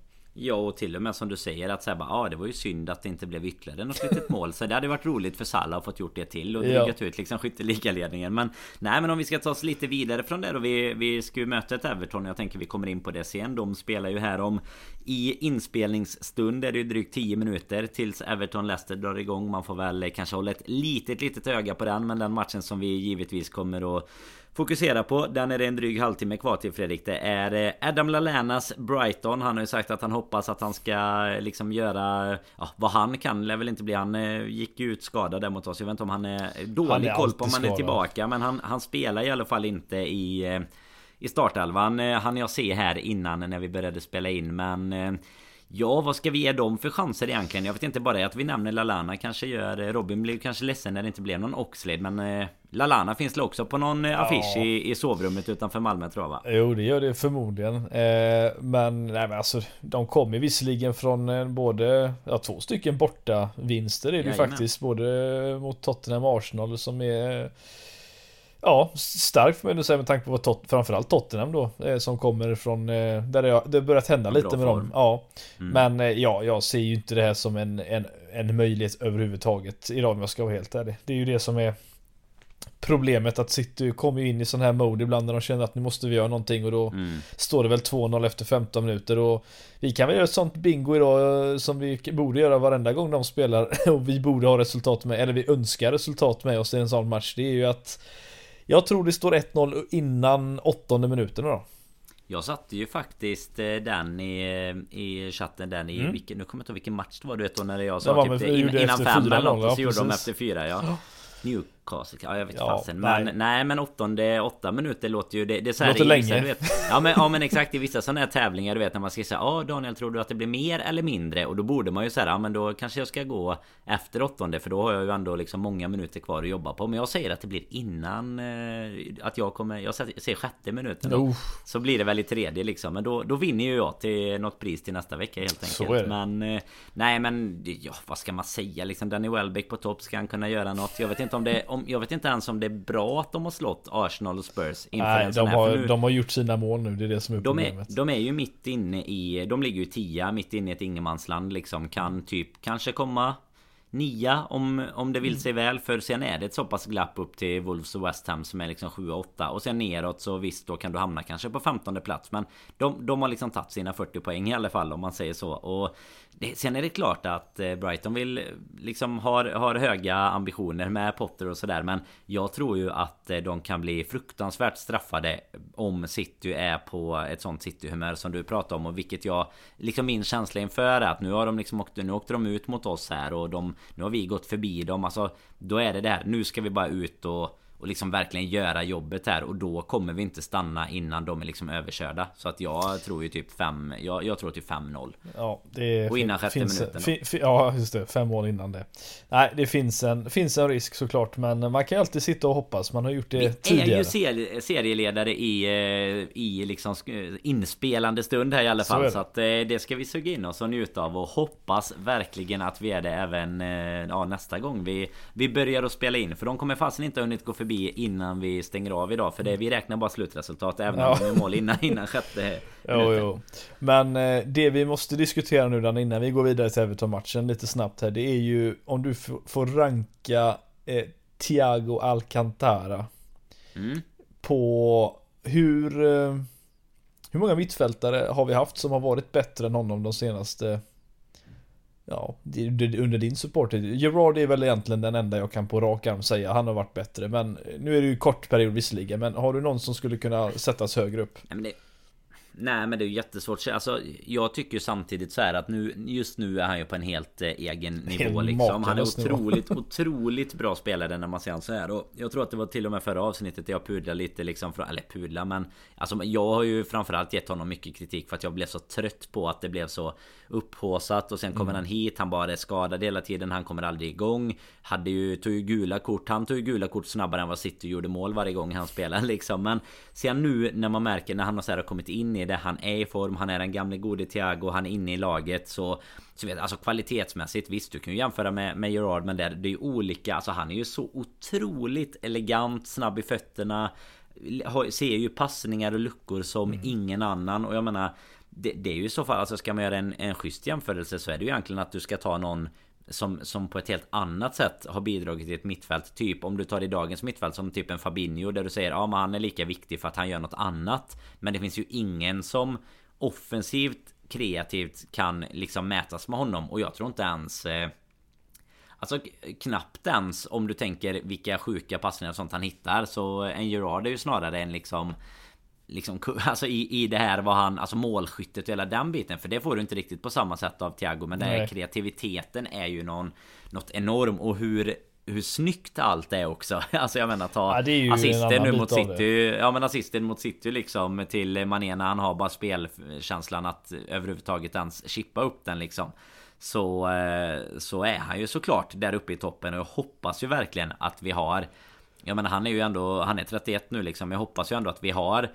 Ja och till och med som du säger att säga bara, ah, det var ju synd att det inte blev ytterligare något litet mål. Så det hade varit roligt för Salah att fått gjort det till och drygat ja. ut liksom skytteligaledningen. Men Nej men om vi ska ta oss lite vidare från det då. Vi, vi ska ju möta ett Everton Jag tänker vi kommer in på det sen. De spelar ju här om I inspelningsstund är det ju drygt 10 minuter Tills Everton Leicester drar igång. Man får väl kanske hålla ett litet litet öga på den Men den matchen som vi givetvis kommer att fokusera på. Den är det en dryg halvtimme kvar till Fredrik. Det är eh, Adam Lalanas Brighton. Han har ju sagt att han hoppas att han ska eh, liksom göra ja, vad han kan. Lär väl inte bli. Han eh, gick ju ut skadad där mot oss. Jag vet inte om han är dålig han är koll på om han är tillbaka. Men han, han spelar i alla fall inte i i startelvan Han jag se här innan när vi började spela in men Ja, vad ska vi ge dem för chanser egentligen? Jag vet inte bara att vi nämner Lalana kanske gör... Robin blev kanske ledsen när det inte blev någon Oxlade men... Eh, Lalana finns det också på någon eh, affisch ja. i, i sovrummet utanför Malmö tror jag va? Jo det gör det förmodligen. Eh, men nej men alltså de kommer visserligen från eh, både, ja två stycken borta vinster är det ju faktiskt. Både mot Tottenham och Arsenal som är Ja, starkt får man säga med tanke på vad tot framförallt Tottenham då eh, Som kommer från eh, Där det, det börjat hända lite med dem. Ja. Mm. Men eh, ja, jag ser ju inte det här som en, en, en möjlighet överhuvudtaget Idag om jag ska vara helt ärlig. Det är ju det som är Problemet att City kommer in i sån här mode ibland när de känner att nu måste vi göra någonting och då mm. Står det väl 2-0 efter 15 minuter och Vi kan väl göra ett sånt bingo idag som vi borde göra varenda gång de spelar och vi borde ha resultat med eller vi önskar resultat med oss i en sån match. Det är ju att jag tror det står 1-0 innan åttonde minuten då. Jag satte ju faktiskt eh, den i, eh, i chatten den i mm. vilken, nu kommer jag inte ihåg vilken match det var du vet då när jag sa typ in, innan fem eller något så gjorde de efter fyra ja. Newcastle, ja jag vet ja, fasen. men nej. nej men åttonde, åtta minuter låter ju det, det är så här låter i, länge. du vet, ja, men, ja men exakt. I vissa sådana här tävlingar du vet när man ska säga Ja Daniel tror du att det blir mer eller mindre? Och då borde man ju säga ja men då kanske jag ska gå efter åttonde för då har jag ju ändå liksom många minuter kvar att jobba på. Men jag säger att det blir innan eh, Att jag kommer, jag ser sjätte minuten då, Så blir det väl i tredje liksom. Men då, då vinner ju jag till något pris till nästa vecka helt enkelt. Men eh, Nej men ja vad ska man säga liksom? Danny Welbeck på topp ska han kunna göra något? Jag vet inte om det om om, jag vet inte ens om det är bra att de har slått Arsenal och Spurs inför Nej, en sån de, här, har, nu, de har gjort sina mål nu, det är det som är de problemet. är, de är ju mitt inne i, de ligger ju tia, mitt inne i ett ingenmansland liksom. Kan typ kanske komma nia om, om det vill mm. sig väl För sen är det ett så pass glapp upp till Wolves och West Ham som är liksom 7 och 8 Och sen neråt så visst då kan du hamna kanske på 15 plats. Men de, de har liksom tagit sina 40 poäng i alla fall om man säger så. Och det, sen är det klart att eh, Brighton vill liksom har, har höga ambitioner med Potter och sådär. Men jag tror ju att eh, de kan bli fruktansvärt straffade Om City är på ett sånt City-humör som du pratar om. Och vilket jag Liksom min känsla inför är att nu har de liksom åkt, nu åkte de ut mot oss här och de nu har vi gått förbi dem. Alltså Då är det där, nu ska vi bara ut och och liksom verkligen göra jobbet här och då kommer vi inte stanna innan de är liksom överkörda. Så att jag tror ju typ 5, jag, jag tror typ 5-0. Ja, det Och innan sjätte minuten. Fin, fin, ja, just det. Fem mål innan det. Nej, det finns en, finns en risk såklart, men man kan ju alltid sitta och hoppas. Man har gjort det vi tidigare. Vi är ju serieledare i, eh, i liksom inspelande stund här i alla fall. Så, så att eh, det ska vi suga in oss och njuta av och hoppas verkligen att vi är det även eh, ja, nästa gång vi, vi börjar att spela in. För de kommer fasen inte ha hunnit gå förbi förbi innan vi stänger av idag. För det, vi räknar bara slutresultat även om ja. är mål innan, innan sjätte jo, jo. Men eh, det vi måste diskutera nu Dan innan vi går vidare till Everton-matchen lite snabbt här. Det är ju om du får ranka eh, Thiago Alcantara. Mm. På hur eh, hur många mittfältare har vi haft som har varit bättre än honom de senaste Ja, under din support. Gerard är väl egentligen den enda jag kan på rak arm säga. Han har varit bättre. Men nu är det ju kort period visserligen. Men har du någon som skulle kunna sättas högre upp? Nej, men det, Nej men det är ju jättesvårt. Alltså, jag tycker samtidigt så här att nu Just nu är han ju på en helt eh, egen nivå liksom. Han är otroligt, otroligt bra spelare när man ser honom så här. Och jag tror att det var till och med förra avsnittet jag pudlade lite liksom. Eller pudla men Alltså jag har ju framförallt gett honom mycket kritik för att jag blev så trött på att det blev så upphåsat och sen kommer mm. han hit. Han bara är skadad hela tiden. Han kommer aldrig igång. Hade ju, tog ju gula kort. Han tog ju gula kort snabbare än vad City gjorde mål varje gång han spelade liksom. Men sen nu när man märker när han har så här kommit in i det. Han är i form. Han är den gamle gode Thiago. Han är inne i laget. Så, så vet alltså kvalitetsmässigt. Visst du kan ju jämföra med, med Gerard. Men det, det är ju olika. Alltså han är ju så otroligt elegant. Snabb i fötterna. Ser ju passningar och luckor som mm. ingen annan. Och jag menar det, det, är ju i så fall, alltså ska man göra en, en schysst jämförelse så är det ju egentligen att du ska ta någon som, som på ett helt annat sätt har bidragit till ett mittfält. Typ om du tar i dagens mittfält som typ en Fabinho där du säger ja men han är lika viktig för att han gör något annat. Men det finns ju ingen som offensivt kreativt kan liksom mätas med honom och jag tror inte ens eh, Alltså knappt ens om du tänker vilka sjuka passningar och sånt han hittar så en Gerard är ju snarare en liksom liksom, alltså i, i det här vad han, alltså målskyttet och hela den biten. För det får du inte riktigt på samma sätt av Thiago. Men det här kreativiteten är ju någon, något enormt. Och hur hur snyggt allt är också. Alltså jag menar ta ja, assisten nu mot City. Ja men assisten mot City liksom till Mané när han har bara spelkänslan att överhuvudtaget ens chippa upp den liksom. Så, eh, så är han ju såklart där uppe i toppen och jag hoppas ju verkligen att vi har Jag menar han är ju ändå Han är 31 nu liksom Jag hoppas ju ändå att vi har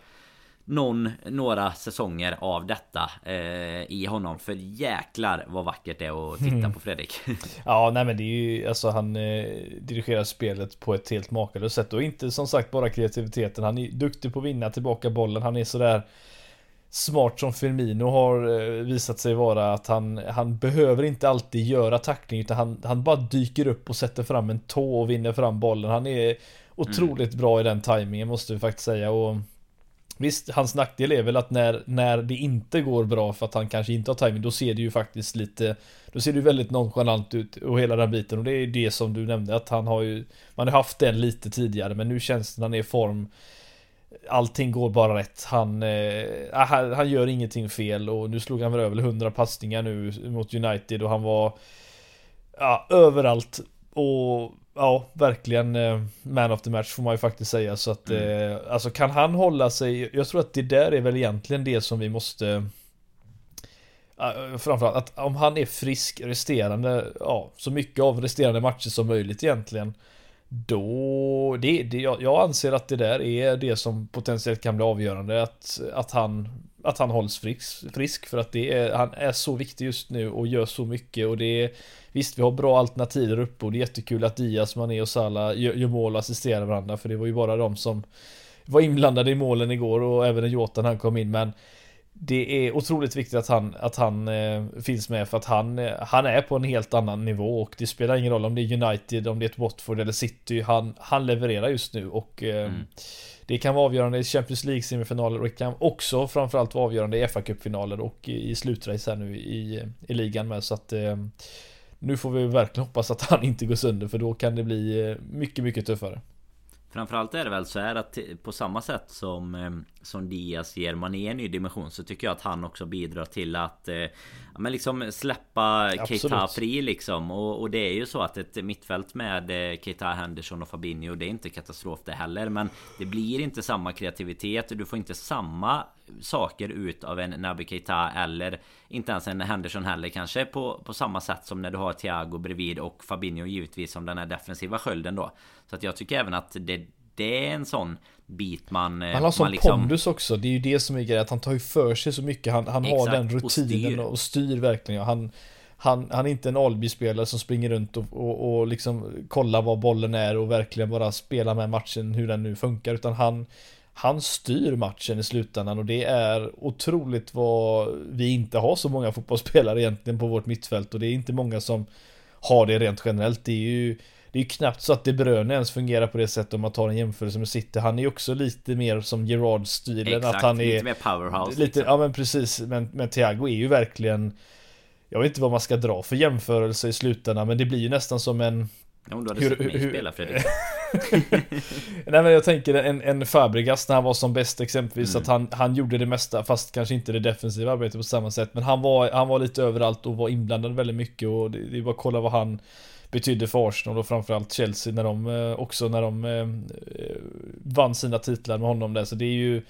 någon, några säsonger av detta eh, i honom. För jäklar vad vackert det är att titta mm. på Fredrik. ja, nej men det är ju alltså han eh, dirigerar spelet på ett helt makalöst sätt och inte som sagt bara kreativiteten. Han är duktig på att vinna tillbaka bollen. Han är sådär smart som Firmino har eh, visat sig vara att han, han behöver inte alltid göra tackling utan han, han bara dyker upp och sätter fram en tå och vinner fram bollen. Han är otroligt mm. bra i den tajmingen måste vi faktiskt säga och Visst, hans nackdel är väl att när, när det inte går bra för att han kanske inte har timing då ser det ju faktiskt lite Då ser det ju väldigt nonchalant ut och hela den biten och det är det som du nämnde att han har ju Man har haft den lite tidigare men nu känns det när han är i form Allting går bara rätt. Han, eh, ah, han, han, gör ingenting fel och nu slog han väl över 100 passningar nu mot United och han var Ja, överallt. Och Ja, verkligen eh, man of the match får man ju faktiskt säga så att mm. eh, Alltså kan han hålla sig Jag tror att det där är väl egentligen det som vi måste uh, Framförallt att om han är frisk resterande Ja, så mycket av resterande matcher som möjligt egentligen Då, det, det, jag, jag anser att det där är det som potentiellt kan bli avgörande. Att, att, han, att han hålls frisk, frisk. För att det är, han är så viktig just nu och gör så mycket. Och det är, visst, vi har bra alternativ där uppe och det är jättekul att Diaz, Mané och Salah gör, gör mål och assisterar varandra. För det var ju bara de som var inblandade i målen igår och även Jota när han kom in. Men det är otroligt viktigt att han, att han eh, finns med för att han, eh, han är på en helt annan nivå och det spelar ingen roll om det är United, om det är ett Watford eller City. Han, han levererar just nu och eh, mm. det kan vara avgörande i Champions League semifinaler och det kan också framförallt vara avgörande i fa finaler och i slutrace här nu i, i ligan med så att eh, nu får vi verkligen hoppas att han inte går sönder för då kan det bli eh, mycket, mycket tuffare. Framförallt är det väl så här att på samma sätt som, eh, som Diaz ger Mané en ny dimension så tycker jag att han också bidrar till att eh, men liksom släppa Keita fri liksom. Och, och, det är ju så att ett mittfält med eh, Keita, Henderson och Fabinho det är inte katastrof det heller. Men det blir inte samma kreativitet. Du får inte samma saker ut av en Naby Keita eller inte ens en Henderson heller kanske på, på samma sätt som när du har Thiago bredvid och Fabinho givetvis som den här defensiva skölden då. Så att jag tycker även att det, det är en sån bit man... Eh, han har sån liksom... pondus också, det är ju det som är grejen, att han tar ju för sig så mycket, han, han har den rutinen och styr, och styr verkligen. Han, han, han är inte en Alby-spelare som springer runt och, och, och liksom kollar var bollen är och verkligen bara spelar med matchen hur den nu funkar, utan han han styr matchen i slutändan och det är otroligt vad vi inte har så många fotbollsspelare egentligen på vårt mittfält. Och det är inte många som har det rent generellt. Det är ju det är knappt så att De Bruyne ens fungerar på det sättet om man tar en jämförelse med City. Han är ju också lite mer som Gerard-stilen. Att han är lite mer powerhouse. Lite, liksom. Ja men precis. Men, men Thiago är ju verkligen Jag vet inte vad man ska dra för jämförelse i slutändan men det blir ju nästan som en om du hade hur, sett mig hur, spela Fredrik. Nej men jag tänker en, en Fabregas när han var som bäst exempelvis. Mm. Att han, han gjorde det mesta fast kanske inte det defensiva arbetet på samma sätt. Men han var, han var lite överallt och var inblandad väldigt mycket. Och det, det är bara att kolla vad han betydde för Arsenal och framförallt Chelsea när de eh, också när de eh, vann sina titlar med honom där. Så det är ju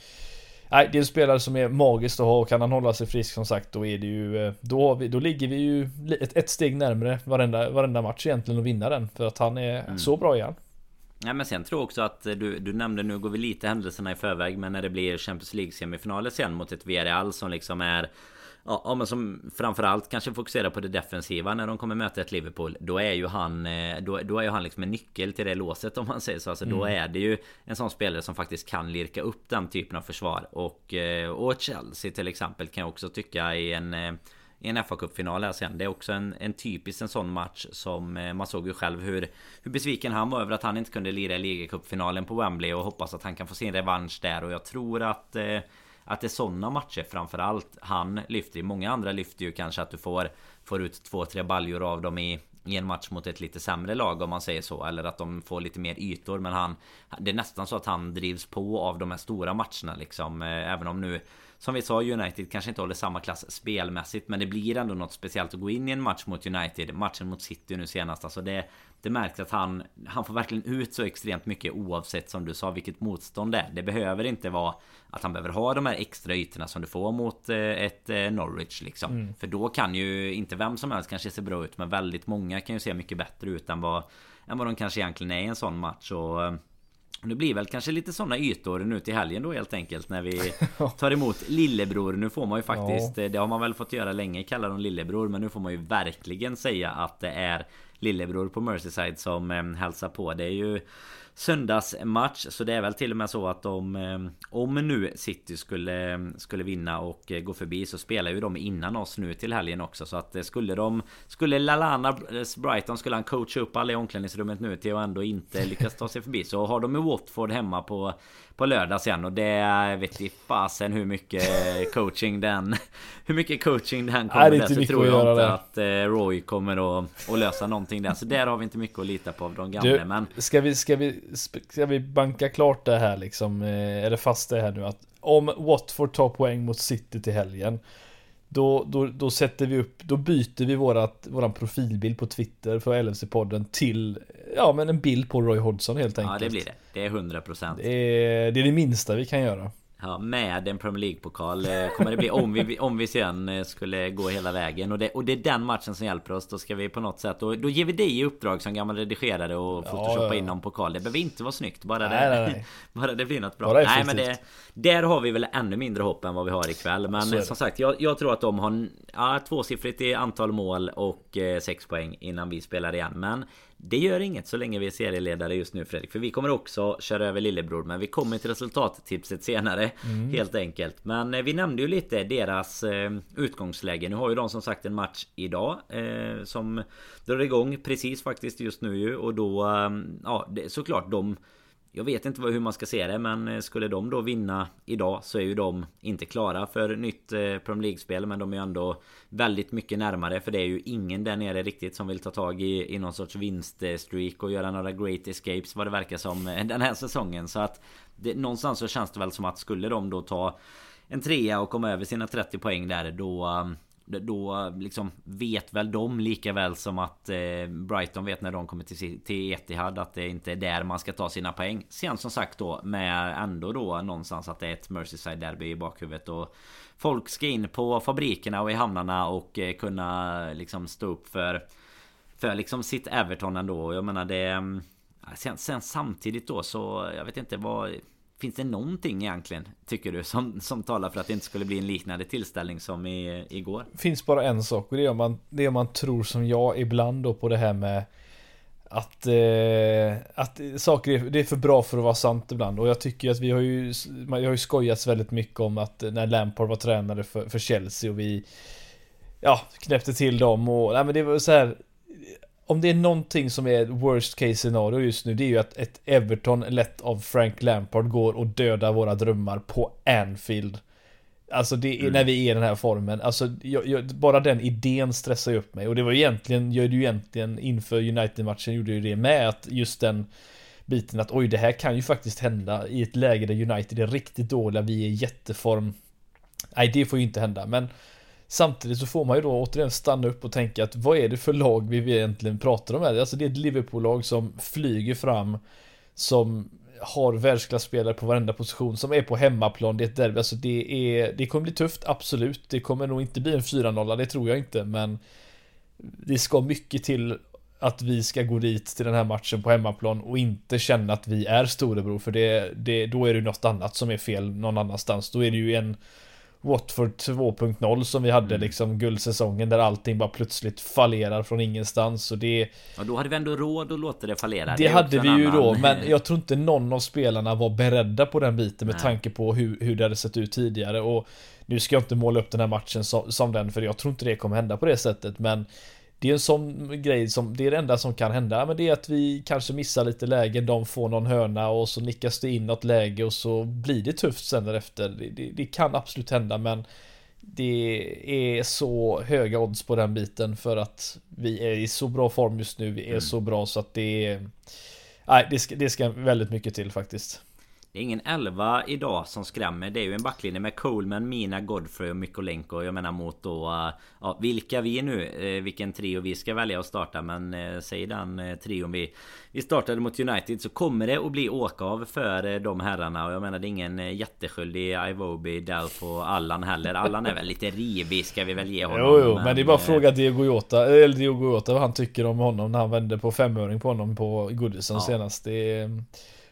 Nej, det är en spelare som är magiskt att ha och kan han hålla sig frisk som sagt då är det ju eh, Då, vi, då ligger vi ju ett, ett steg närmre varenda, varenda match egentligen att vinna den För att han är mm. så bra igen Ja, men sen tror jag också att du, du nämnde nu går vi lite händelserna i förväg Men när det blir Champions League semifinaler sen mot ett Villarreal som liksom är Ja, men som framförallt kanske fokuserar på det defensiva när de kommer möta ett Liverpool. Då är ju han, eh, då, då är ju han liksom en nyckel till det låset om man säger så. Alltså, mm. Då är det ju en sån spelare som faktiskt kan lirka upp den typen av försvar. Och, eh, och Chelsea till exempel kan jag också tycka i en eh, i en fa Cup-final här sen. Det är också en, en typisk en sån match som man såg ju själv hur, hur besviken han var över att han inte kunde lira i ligacupfinalen på Wembley och hoppas att han kan få sin revansch där och jag tror att eh, att det är sådana matcher framförallt han lyfter i. Många andra lyfter ju kanske att du får Får ut två, tre baljor av dem i i en match mot ett lite sämre lag om man säger så Eller att de får lite mer ytor men han Det är nästan så att han drivs på av de här stora matcherna liksom eh, Även om nu Som vi sa United kanske inte håller samma klass spelmässigt Men det blir ändå något speciellt att gå in i en match mot United Matchen mot City nu senast Alltså det det märks att han, han får verkligen ut så extremt mycket oavsett som du sa vilket motstånd det är. Det behöver inte vara att han behöver ha de här extra ytorna som du får mot eh, ett eh, Norwich liksom. Mm. För då kan ju inte vem som helst kanske se bra ut men väldigt många kan ju se mycket bättre ut än vad, än vad de kanske egentligen är i en sån match. Och, eh, det blir väl kanske lite sådana ytor nu till helgen då helt enkelt när vi tar emot lillebror. Nu får man ju faktiskt, ja. det har man väl fått göra länge, kalla dem lillebror. Men nu får man ju verkligen säga att det är lillebror på Merseyside som eh, hälsar på. Det är ju söndagsmatch. Så det är väl till och med så att de eh, Om nu City skulle Skulle vinna och eh, gå förbi så spelar ju de innan oss nu till helgen också. Så att eh, skulle de Skulle Lalana Brighton skulle han coacha upp alla i omklädningsrummet nu till att ändå inte lyckas ta sig förbi. Så har de ju Watford hemma på på lördag sen och det vet vi fasen hur mycket coaching den Hur mycket coaching den kommer där så tror jag inte det. att Roy kommer att, att lösa någonting där Så där har vi inte mycket att lita på av de gamla du, men Ska vi, ska vi ska vi banka klart det här liksom, eh, eller fast det här nu att om Watford tar poäng mot City till helgen då, då, då sätter vi upp, då byter vi vårat, våran profilbild på Twitter för LFC-podden till Ja men en bild på Roy Hodgson helt enkelt Ja det blir det, det är 100% Det är det, är det minsta vi kan göra Ja, med en Premier League-pokal eh, kommer det bli om vi, om vi sen eh, skulle gå hela vägen. Och det, och det är den matchen som hjälper oss. Då ska vi på något sätt... Och då ger vi dig i uppdrag som gammal redigerare och photoshoppa ja, ja. in någon pokal. Det behöver inte vara snyggt. Bara, nej, det, nej, nej. bara det blir något bra. Nej men det, där har vi väl ännu mindre hopp än vad vi har ikväll. Men som sagt, jag, jag, tror att de har ja, tvåsiffrigt i antal mål och eh, sex poäng innan vi spelar igen. Men det gör inget så länge vi är serieledare just nu Fredrik. För vi kommer också köra över lillebror. Men vi kommer till resultattipset senare. Mm. Helt enkelt. Men eh, vi nämnde ju lite deras eh, utgångsläge. Nu har ju de som sagt en match idag. Eh, som drar igång precis faktiskt just nu ju. Och då... Eh, ja, det, såklart de jag vet inte hur man ska se det men eh, skulle de då vinna idag så är ju de inte klara för nytt eh, Premier League-spel men de är ju ändå väldigt mycket närmare för det är ju ingen där nere riktigt som vill ta tag i, i någon sorts vinststreak och göra några great escapes vad det verkar som eh, den här säsongen. Så att det, någonstans så känns det väl som att skulle de då ta en trea och komma över sina 30 poäng där då då liksom vet väl de lika väl som att eh, Brighton vet när de kommer till, till Etihad att det inte är där man ska ta sina poäng. Sen som sagt då med ändå då någonstans att det är ett Merseyside derby i bakhuvudet och folk ska in på fabrikerna och i hamnarna och eh, kunna liksom stå upp för för liksom sitt Everton ändå. Jag menar det mm, Sen, sen samtidigt då så jag vet inte vad Finns det någonting egentligen, tycker du, som, som talar för att det inte skulle bli en liknande tillställning som i, igår? Finns bara en sak och det är om man, det är om man tror som jag ibland då på det här med att, eh, att saker är, det är för bra för att vara sant ibland och jag tycker att vi har ju Jag har ju skojats väldigt mycket om att när Lampard var tränare för, för Chelsea och vi Ja, knäppte till dem och nej men det var så här om det är någonting som är worst case scenario just nu, det är ju att ett Everton lett av Frank Lampard går och dödar våra drömmar på Anfield. Alltså det är mm. när vi är i den här formen. Alltså jag, jag, bara den idén stressar ju upp mig. Och det var egentligen, gör det ju egentligen inför United-matchen gjorde ju det med att just den biten att oj det här kan ju faktiskt hända i ett läge där United är riktigt dåliga, vi är i jätteform. Nej det får ju inte hända men Samtidigt så får man ju då återigen stanna upp och tänka att vad är det för lag vi egentligen pratar om här? Alltså det är ett Liverpool-lag som flyger fram Som har världsklasspelare på varenda position som är på hemmaplan, det är ett derby, alltså det är Det kommer bli tufft, absolut Det kommer nog inte bli en 4-0, det tror jag inte men Det ska mycket till att vi ska gå dit till den här matchen på hemmaplan och inte känna att vi är storebror för det, det då är det något annat som är fel någon annanstans. Då är det ju en Watford 2.0 som vi hade mm. liksom guldsäsongen där allting bara plötsligt fallerar från ingenstans och det Ja då hade vi ändå råd att låta det fallera Det, det hade vi ju annan... då men jag tror inte någon av spelarna var beredda på den biten med Nej. tanke på hur, hur det hade sett ut tidigare och Nu ska jag inte måla upp den här matchen som, som den för jag tror inte det kommer hända på det sättet men det är en sån grej som, det är det enda som kan hända, men det är att vi kanske missar lite lägen, de får någon hörna och så nickas det in något läge och så blir det tufft sen därefter. Det, det, det kan absolut hända, men det är så höga odds på den biten för att vi är i så bra form just nu, vi är mm. så bra så att det är... Nej, det ska, det ska väldigt mycket till faktiskt. Det är ingen elva idag som skrämmer. Det är ju en backlinje med Coleman, Mina, Godfrey och Mykolenko. Jag menar mot då... Uh, ja, vilka vi nu. Uh, vilken trio vi ska välja att starta. Men uh, säg den trion vi, vi startade mot United. Så kommer det att bli åkav för uh, de herrarna. Och jag menar det är ingen uh, jätteskyldig Ivobi, Delf och Allan heller. Allan är väl lite rivig ska vi väl ge honom. Jo, jo, men, men det är bara att fråga Diego Jota. Eller Diego Jota vad han tycker om honom när han vände på femöring på honom på Goodison ja. senast. Det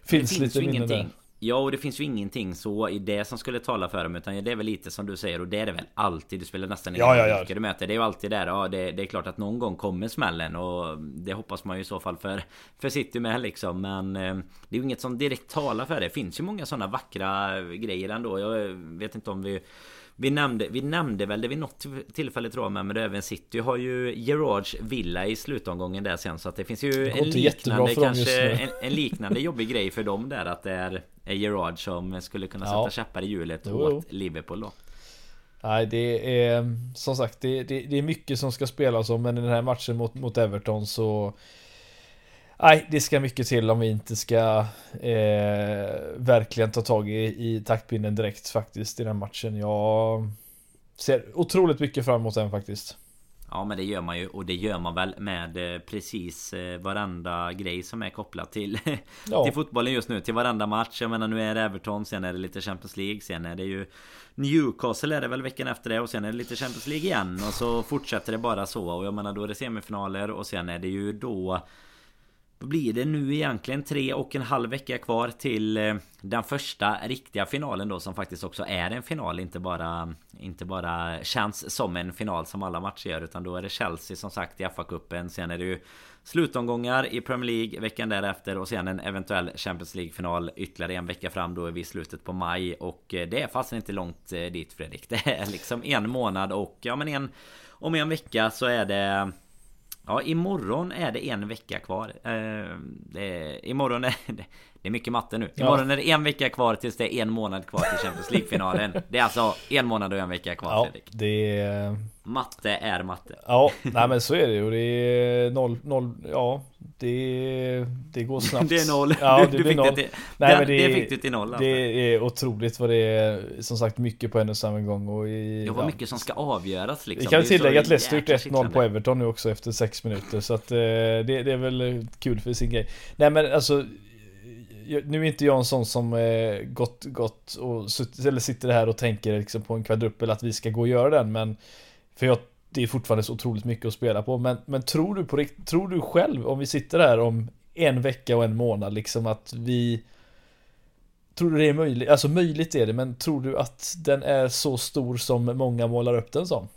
finns, det finns lite minne där. Ja och det finns ju ingenting så i det som skulle tala för dem Utan det är väl lite som du säger och det är det väl alltid. Du spelar nästan ingen ja, ja, ja. du möter. Det är ju alltid där. Ja det, det, är klart att någon gång kommer smällen Och det hoppas man ju i så fall för För City med liksom. Men eh, Det är ju inget som direkt talar för det. Det finns ju många sådana vackra grejer ändå. Jag vet inte om vi vi nämnde, vi nämnde väl det vid något tillfälle tror jag med, men även City har ju Gerards Villa i slutomgången där sen så att det finns ju en liknande kanske en, en, liknande jobbig grej för dem där att det är, är Gerard som skulle kunna sätta ja. käppar i hjulet jo, åt. Liverpool då. Nej det är som sagt det, det, det, är mycket som ska spelas om men i den här matchen mot, mot Everton så Nej, det ska mycket till om vi inte ska eh, verkligen ta tag i, i taktpinnen direkt faktiskt i den matchen. Jag ser otroligt mycket fram emot den faktiskt. Ja men det gör man ju. Och det gör man väl med eh, precis eh, varenda grej som är kopplat till ja. Till fotbollen just nu. Till varenda match. Jag menar nu är det Everton Sen är det lite Champions League Sen är det ju Newcastle är det väl veckan efter det och sen är det lite Champions League igen. Och så fortsätter det bara så. Och jag menar då är det semifinaler och sen är det ju då då blir det nu egentligen? Tre och en halv vecka kvar till eh, den första riktiga finalen då som faktiskt också är en final inte bara Inte bara känns som en final som alla matcher gör utan då är det Chelsea som sagt i FA-cupen. Sen är det ju Slutomgångar i Premier League veckan därefter och sen en eventuell Champions League-final ytterligare en vecka fram då är vi i slutet på maj. Och eh, det är fast inte långt eh, dit Fredrik. Det är liksom en månad och ja men en Om en vecka så är det Ja, imorgon är det en vecka kvar. Eh, det, imorgon är det, det är mycket matte nu. Imorgon ja. är det en vecka kvar tills det är en månad kvar till Champions League-finalen. Det är alltså en månad och en vecka kvar ja, Fredrik. Det är... Matte är matte. Ja, nej men så är det ju. Det är noll, noll, ja. Det, det går snabbt. Det är noll. Ja, det du fick noll. Det, till, nej, men det, det fick du till noll. Alltså. Det är otroligt vad det är, som sagt, mycket på en och samma gång. Och i, det var ja. mycket som ska avgöras liksom. Vi kan tillägga att Leicester gjort 1-0 på Everton nu också efter 6 minuter. Så att eh, det, det är väl kul för sin grej. Nej men alltså nu är inte jag en sån som eh, gått, gått och eller sitter här och tänker liksom på en kvadruppel att vi ska gå och göra den men För jag Det är fortfarande så otroligt mycket att spela på men, men tror du på Tror du själv om vi sitter här om en vecka och en månad liksom att vi Tror du det är möjligt? Alltså möjligt är det men tror du att den är så stor som många målar upp den som?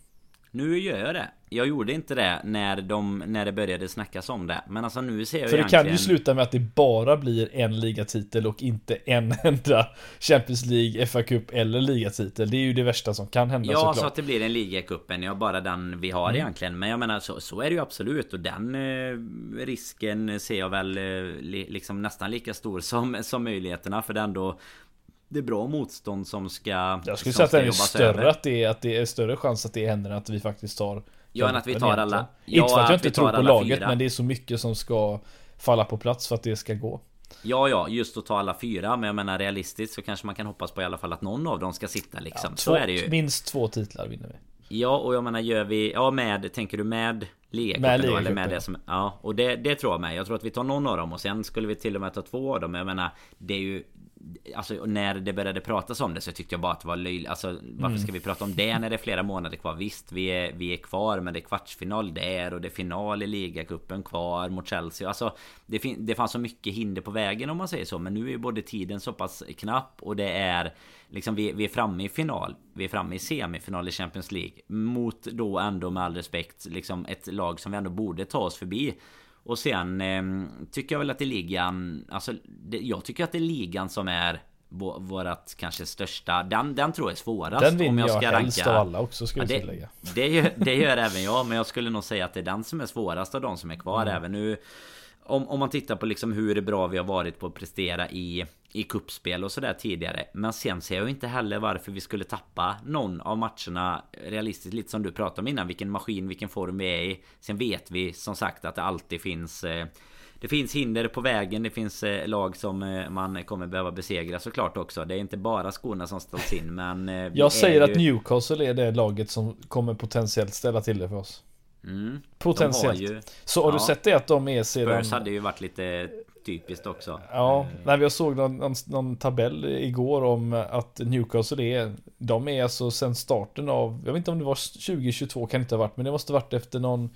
Nu gör jag det. Jag gjorde inte det när, de, när det började snackas om det. Men alltså nu ser jag För det egentligen... kan ju sluta med att det bara blir en ligatitel och inte en enda Champions League, FA Cup eller ligatitel. Det är ju det värsta som kan hända Ja, såklart. så att det blir en ligacupen. Ja, bara den vi har mm. egentligen. Men jag menar så, så är det ju absolut. Och den eh, risken ser jag väl eh, li, liksom nästan lika stor som, som möjligheterna. För det är ändå det är bra motstånd som ska Jag skulle säga att det är större att det är, att det är större chans att det händer än att vi faktiskt tar Ja än att vi tar alla ja, Inte för att jag inte tror på laget fyra. men det är så mycket som ska Falla på plats för att det ska gå. Ja ja, just att ta alla fyra Men jag menar realistiskt så kanske man kan hoppas på i alla fall att någon av dem ska sitta liksom. Ja, två, Så är det ju. Minst två titlar vinner vi. Ja och jag menar gör vi Ja med, tänker du med Ligacupen då? Eller med det som Ja och det, det tror jag med. Jag tror att vi tar någon av dem och sen skulle vi till och med ta två av dem. Jag menar Det är ju Alltså när det började pratas om det så tyckte jag bara att det var löjligt. Alltså varför mm. ska vi prata om det när det är flera månader kvar? Visst vi är, vi är kvar men det är kvartsfinal där och det är final i ligacupen kvar mot Chelsea. Alltså det, fin det fanns så mycket hinder på vägen om man säger så. Men nu är ju både tiden så pass knapp och det är Liksom vi, vi är framme i final. Vi är framme i semifinal i Champions League Mot då ändå med all respekt Liksom ett lag som vi ändå borde ta oss förbi och sen eh, tycker jag väl att det är ligan Alltså det, jag tycker att det är ligan som är Vårat kanske största Den, den tror jag är svårast Den vinner om jag, ska jag helst ranka. av alla också ska ja, det, tillägga det gör, det gör även jag Men jag skulle nog säga att det är den som är svårast av de som är kvar mm. även nu om, om man tittar på liksom hur bra vi har varit på att prestera i i kuppspel och sådär tidigare. Men sen ser jag inte heller varför vi skulle tappa någon av matcherna realistiskt. Lite som du pratade om innan. Vilken maskin, vilken form vi är i. Sen vet vi som sagt att det alltid finns eh, det finns hinder på vägen, det finns eh, lag som eh, man kommer behöva besegra såklart också. Det är inte bara skorna som ställs in men... Jag säger ju... att Newcastle är det laget som kommer potentiellt ställa till det för oss. Mm. Potentiellt. Ju... Så har ja. du sett det att de är sedan... Spurs hade ju varit lite typiskt också. Ja, eh. nej, jag såg någon, någon, någon, tabell igår om att Newcastle är, de är alltså sen starten av, jag vet inte om det var 2022 kan det inte ha varit, men det måste varit efter någon,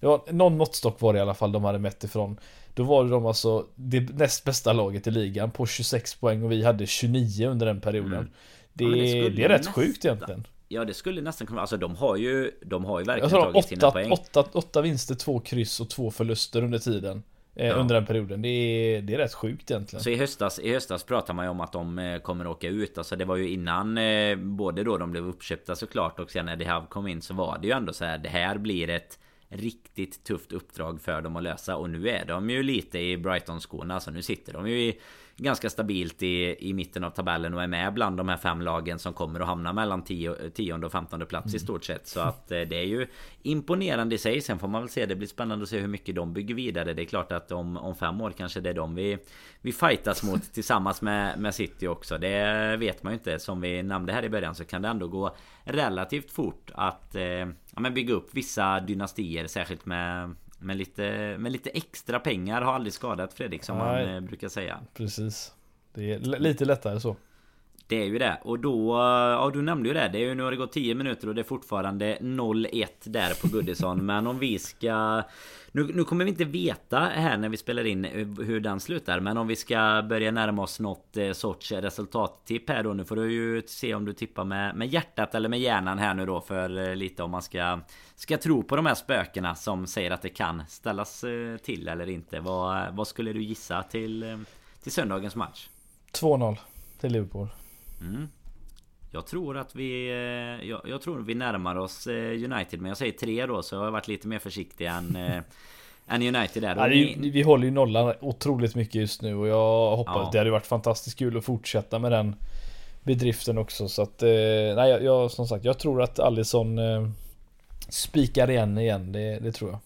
det var, någon måttstock var det i alla fall de hade mätt ifrån. Då var de alltså det näst bästa laget i ligan på 26 poäng och vi hade 29 under den perioden. Mm. Det, ja, det, det, är rätt nästa. sjukt egentligen. Ja det skulle nästan kunna Alltså de har ju De har ju verkligen tagit åtta, sina poäng åtta, åtta vinster, två kryss och två förluster under tiden Eh, ja. Under den perioden. Det är, det är rätt sjukt egentligen. Så i höstas, i höstas pratade man ju om att de eh, kommer åka ut. Alltså det var ju innan eh, både då de blev uppköpta såklart och sen när De kom in så var det ju ändå så här. Det här blir ett riktigt tufft uppdrag för dem att lösa. Och nu är de ju lite i Brighton-skorna. Så nu sitter de ju i ganska stabilt i, i mitten av tabellen och är med bland de här fem lagen som kommer att hamna mellan 10 och 15 plats mm. i stort sett. Så att eh, det är ju imponerande i sig. Sen får man väl se, det blir spännande att se hur mycket de bygger vidare. Det är klart att om, om fem år kanske det är de vi, vi fightas mot tillsammans med, med City också. Det vet man ju inte. Som vi nämnde här i början så kan det ändå gå relativt fort att eh, ja, men bygga upp vissa dynastier. Särskilt med med lite, med lite extra pengar har aldrig skadat Fredrik som Nej, man eh, brukar säga. Precis. Det är lite lättare så. Det är ju det. Och då, ja du nämnde ju det. det är ju, nu har det gått 10 minuter och det är fortfarande 0-1 där på Goodison. Men om vi ska... Nu, nu, kommer vi inte veta här när vi spelar in hur den slutar. Men om vi ska börja närma oss något eh, sorts resultattipp här då. Nu får du ju se om du tippar med, med hjärtat eller med hjärnan här nu då. För eh, lite om man ska, ska tro på de här spökena som säger att det kan ställas eh, till eller inte. Vad, vad skulle du gissa till, till söndagens match? 2-0 till Liverpool. Mm. Jag tror att vi... Eh, jag, jag, tror vi närmar oss eh, United men jag säger tre då så jag har varit lite mer försiktig än... Eh, än United där. Ja, vi, vi håller ju nollan otroligt mycket just nu och jag hoppas ja. det hade varit fantastiskt kul att fortsätta med den bedriften också så att nej jag, som sagt jag tror att Allison eh, spikar igen igen det, det tror jag.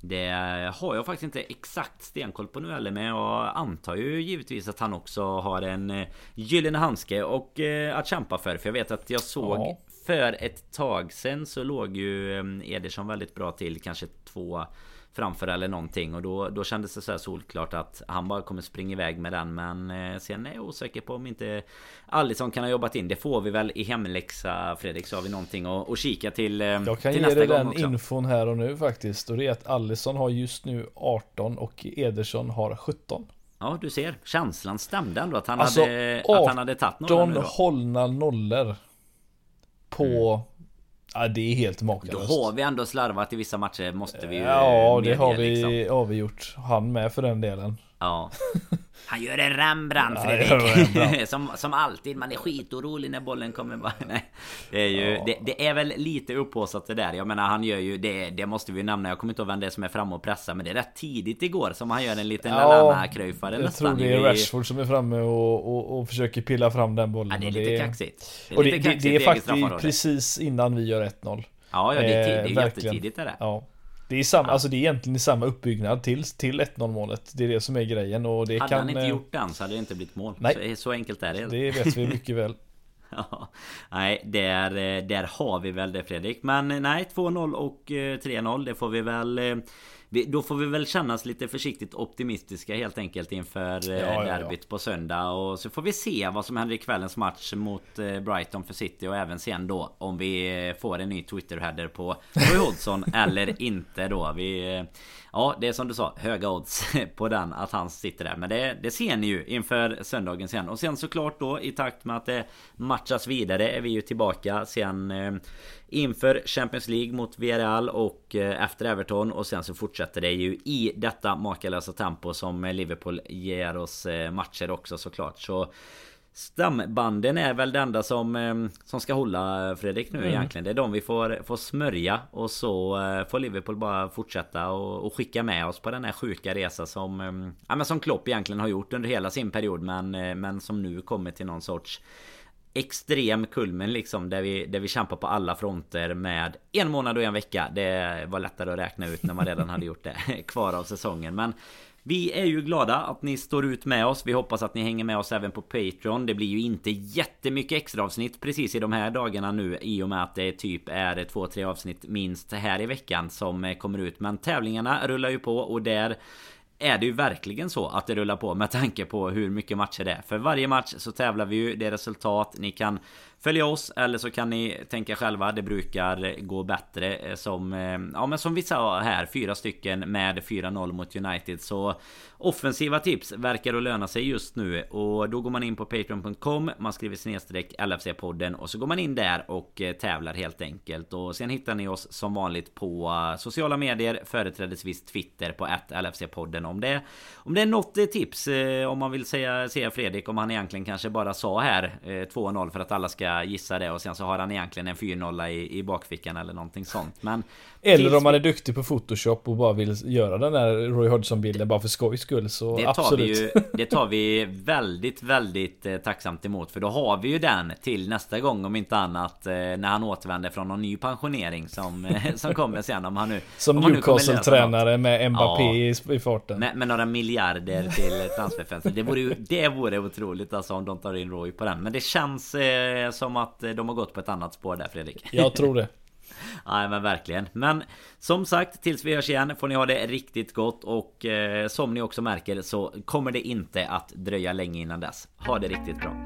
Det har jag faktiskt inte exakt stenkoll på nu heller Men jag antar ju givetvis att han också har en eh, gyllene handske och eh, att kämpa för För jag vet att jag såg ja. För ett tag sen så låg ju eh, Ederson väldigt bra till Kanske två framför eller någonting och då, då kändes det så här solklart att han bara kommer springa iväg med den men eh, sen är jag osäker på om inte Alisson kan ha jobbat in. Det får vi väl i hemläxa Fredrik så har vi någonting att, att kika till eh, Jag kan till ge dig den också. infon här och nu faktiskt och det är att Alisson har just nu 18 och Ederson har 17. Ja du ser, känslan stämde ändå att han alltså, hade, att han hade tagit några 18 hållna nollor På mm. Ja det är helt makalöst. Då har vi ändå slarvat i vissa matcher måste vi ju Ja det har vi, liksom. har vi gjort. Han med för den delen. Ja. Han gör en Rembrandt Fredrik. som, som alltid, man är skitorolig när bollen kommer bara. Nej. Det är ju, ja. det, det, är väl lite upphåsat det där. Jag menar han gör ju, det, det måste vi nämna. Jag kommer inte ihåg vem det är som är framme och pressar. Men det är rätt tidigt igår som han gör en liten ja, Lallana-kröjfare Jag tror det är Rashford som är framme och, och, och försöker pilla fram den bollen. Ja, det är lite det kaxigt. Det är, och det, kaxigt det, är faktiskt precis innan vi gör 1-0. Ja, ja det är, tid, det är eh, jättetidigt är det. Ja. Det är, samma, ja. alltså det är egentligen samma uppbyggnad till, till 1-0 målet. Det är det som är grejen och det hade kan... han inte eh, gjort den så hade det inte blivit mål. Nej. Så, så enkelt är det. Det vet vi mycket väl. ja, nej, där, eh, där har vi väl det Fredrik. Men eh, nej, 2-0 och 3-0 det får vi väl vi, då får vi väl kännas lite försiktigt optimistiska helt enkelt inför eh, ja, derbyt ja. på söndag. Och så får vi se vad som händer i kvällens match mot eh, Brighton för City. Och även sen då om vi eh, får en ny Twitter-header på Roy Hodgson eller inte då. Vi, ja, det är som du sa, höga odds på den att han sitter där. Men det, det ser ni ju inför söndagen sen. Och sen såklart då i takt med att det matchas vidare är vi ju tillbaka sen eh, inför Champions League mot Villarreal och eh, efter Everton och sen så fortsätter det ju i detta makalösa tempo som Liverpool ger oss eh, matcher också såklart så Stambanden är väl det enda som, eh, som ska hålla Fredrik nu mm. egentligen. Det är de vi får, får smörja och så får Liverpool bara fortsätta och, och skicka med oss på den här sjuka resa som Ja men som Klopp egentligen har gjort under hela sin period men, men som nu kommer till någon sorts extrem kulmen liksom där vi, där vi kämpar på alla fronter med en månad och en vecka. Det var lättare att räkna ut när man redan hade gjort det kvar av säsongen. Men vi är ju glada att ni står ut med oss. Vi hoppas att ni hänger med oss även på Patreon. Det blir ju inte jättemycket extra avsnitt precis i de här dagarna nu i och med att det typ är två, tre avsnitt minst här i veckan som kommer ut. Men tävlingarna rullar ju på och där är det ju verkligen så att det rullar på med tanke på hur mycket matcher det är. För varje match så tävlar vi ju, det är resultat. Ni kan följa oss eller så kan ni tänka själva. Det brukar gå bättre eh, som, eh, ja men som vi sa här, fyra stycken med 4-0 mot United. Så offensiva tips verkar att löna sig just nu och då går man in på patreon.com. Man skriver snedstreck LFC-podden och så går man in där och eh, tävlar helt enkelt. Och sen hittar ni oss som vanligt på sociala medier, företrädesvis Twitter på LFC-podden om det, om det är något eh, tips eh, om man vill säga, säga Fredrik om han egentligen kanske bara sa här eh, 2-0 för att alla ska gissa det och sen så har han egentligen en 4-0 i, i bakfickan eller någonting sånt. Men eller om man är duktig på Photoshop och bara vill göra den där Roy Hodgson-bilden bara för skojs skull så det tar absolut. Vi ju, det tar vi väldigt, väldigt eh, tacksamt emot. För då har vi ju den till nästa gång om inte annat. Eh, när han återvänder från någon ny pensionering som, eh, som kommer sen. Om han nu Som Newcastle-tränare med Mbappé ja, i, i farten. Med, med, några miljarder till transferfönster. Det vore ju det vore otroligt alltså om de tar in Roy på den. Men det känns som att de har gått på ett annat spår där Fredrik. Jag tror det. Nej men verkligen. Men som sagt tills vi hörs igen får ni ha det riktigt gott och eh, som ni också märker så kommer det inte att dröja länge innan dess. Ha det riktigt bra.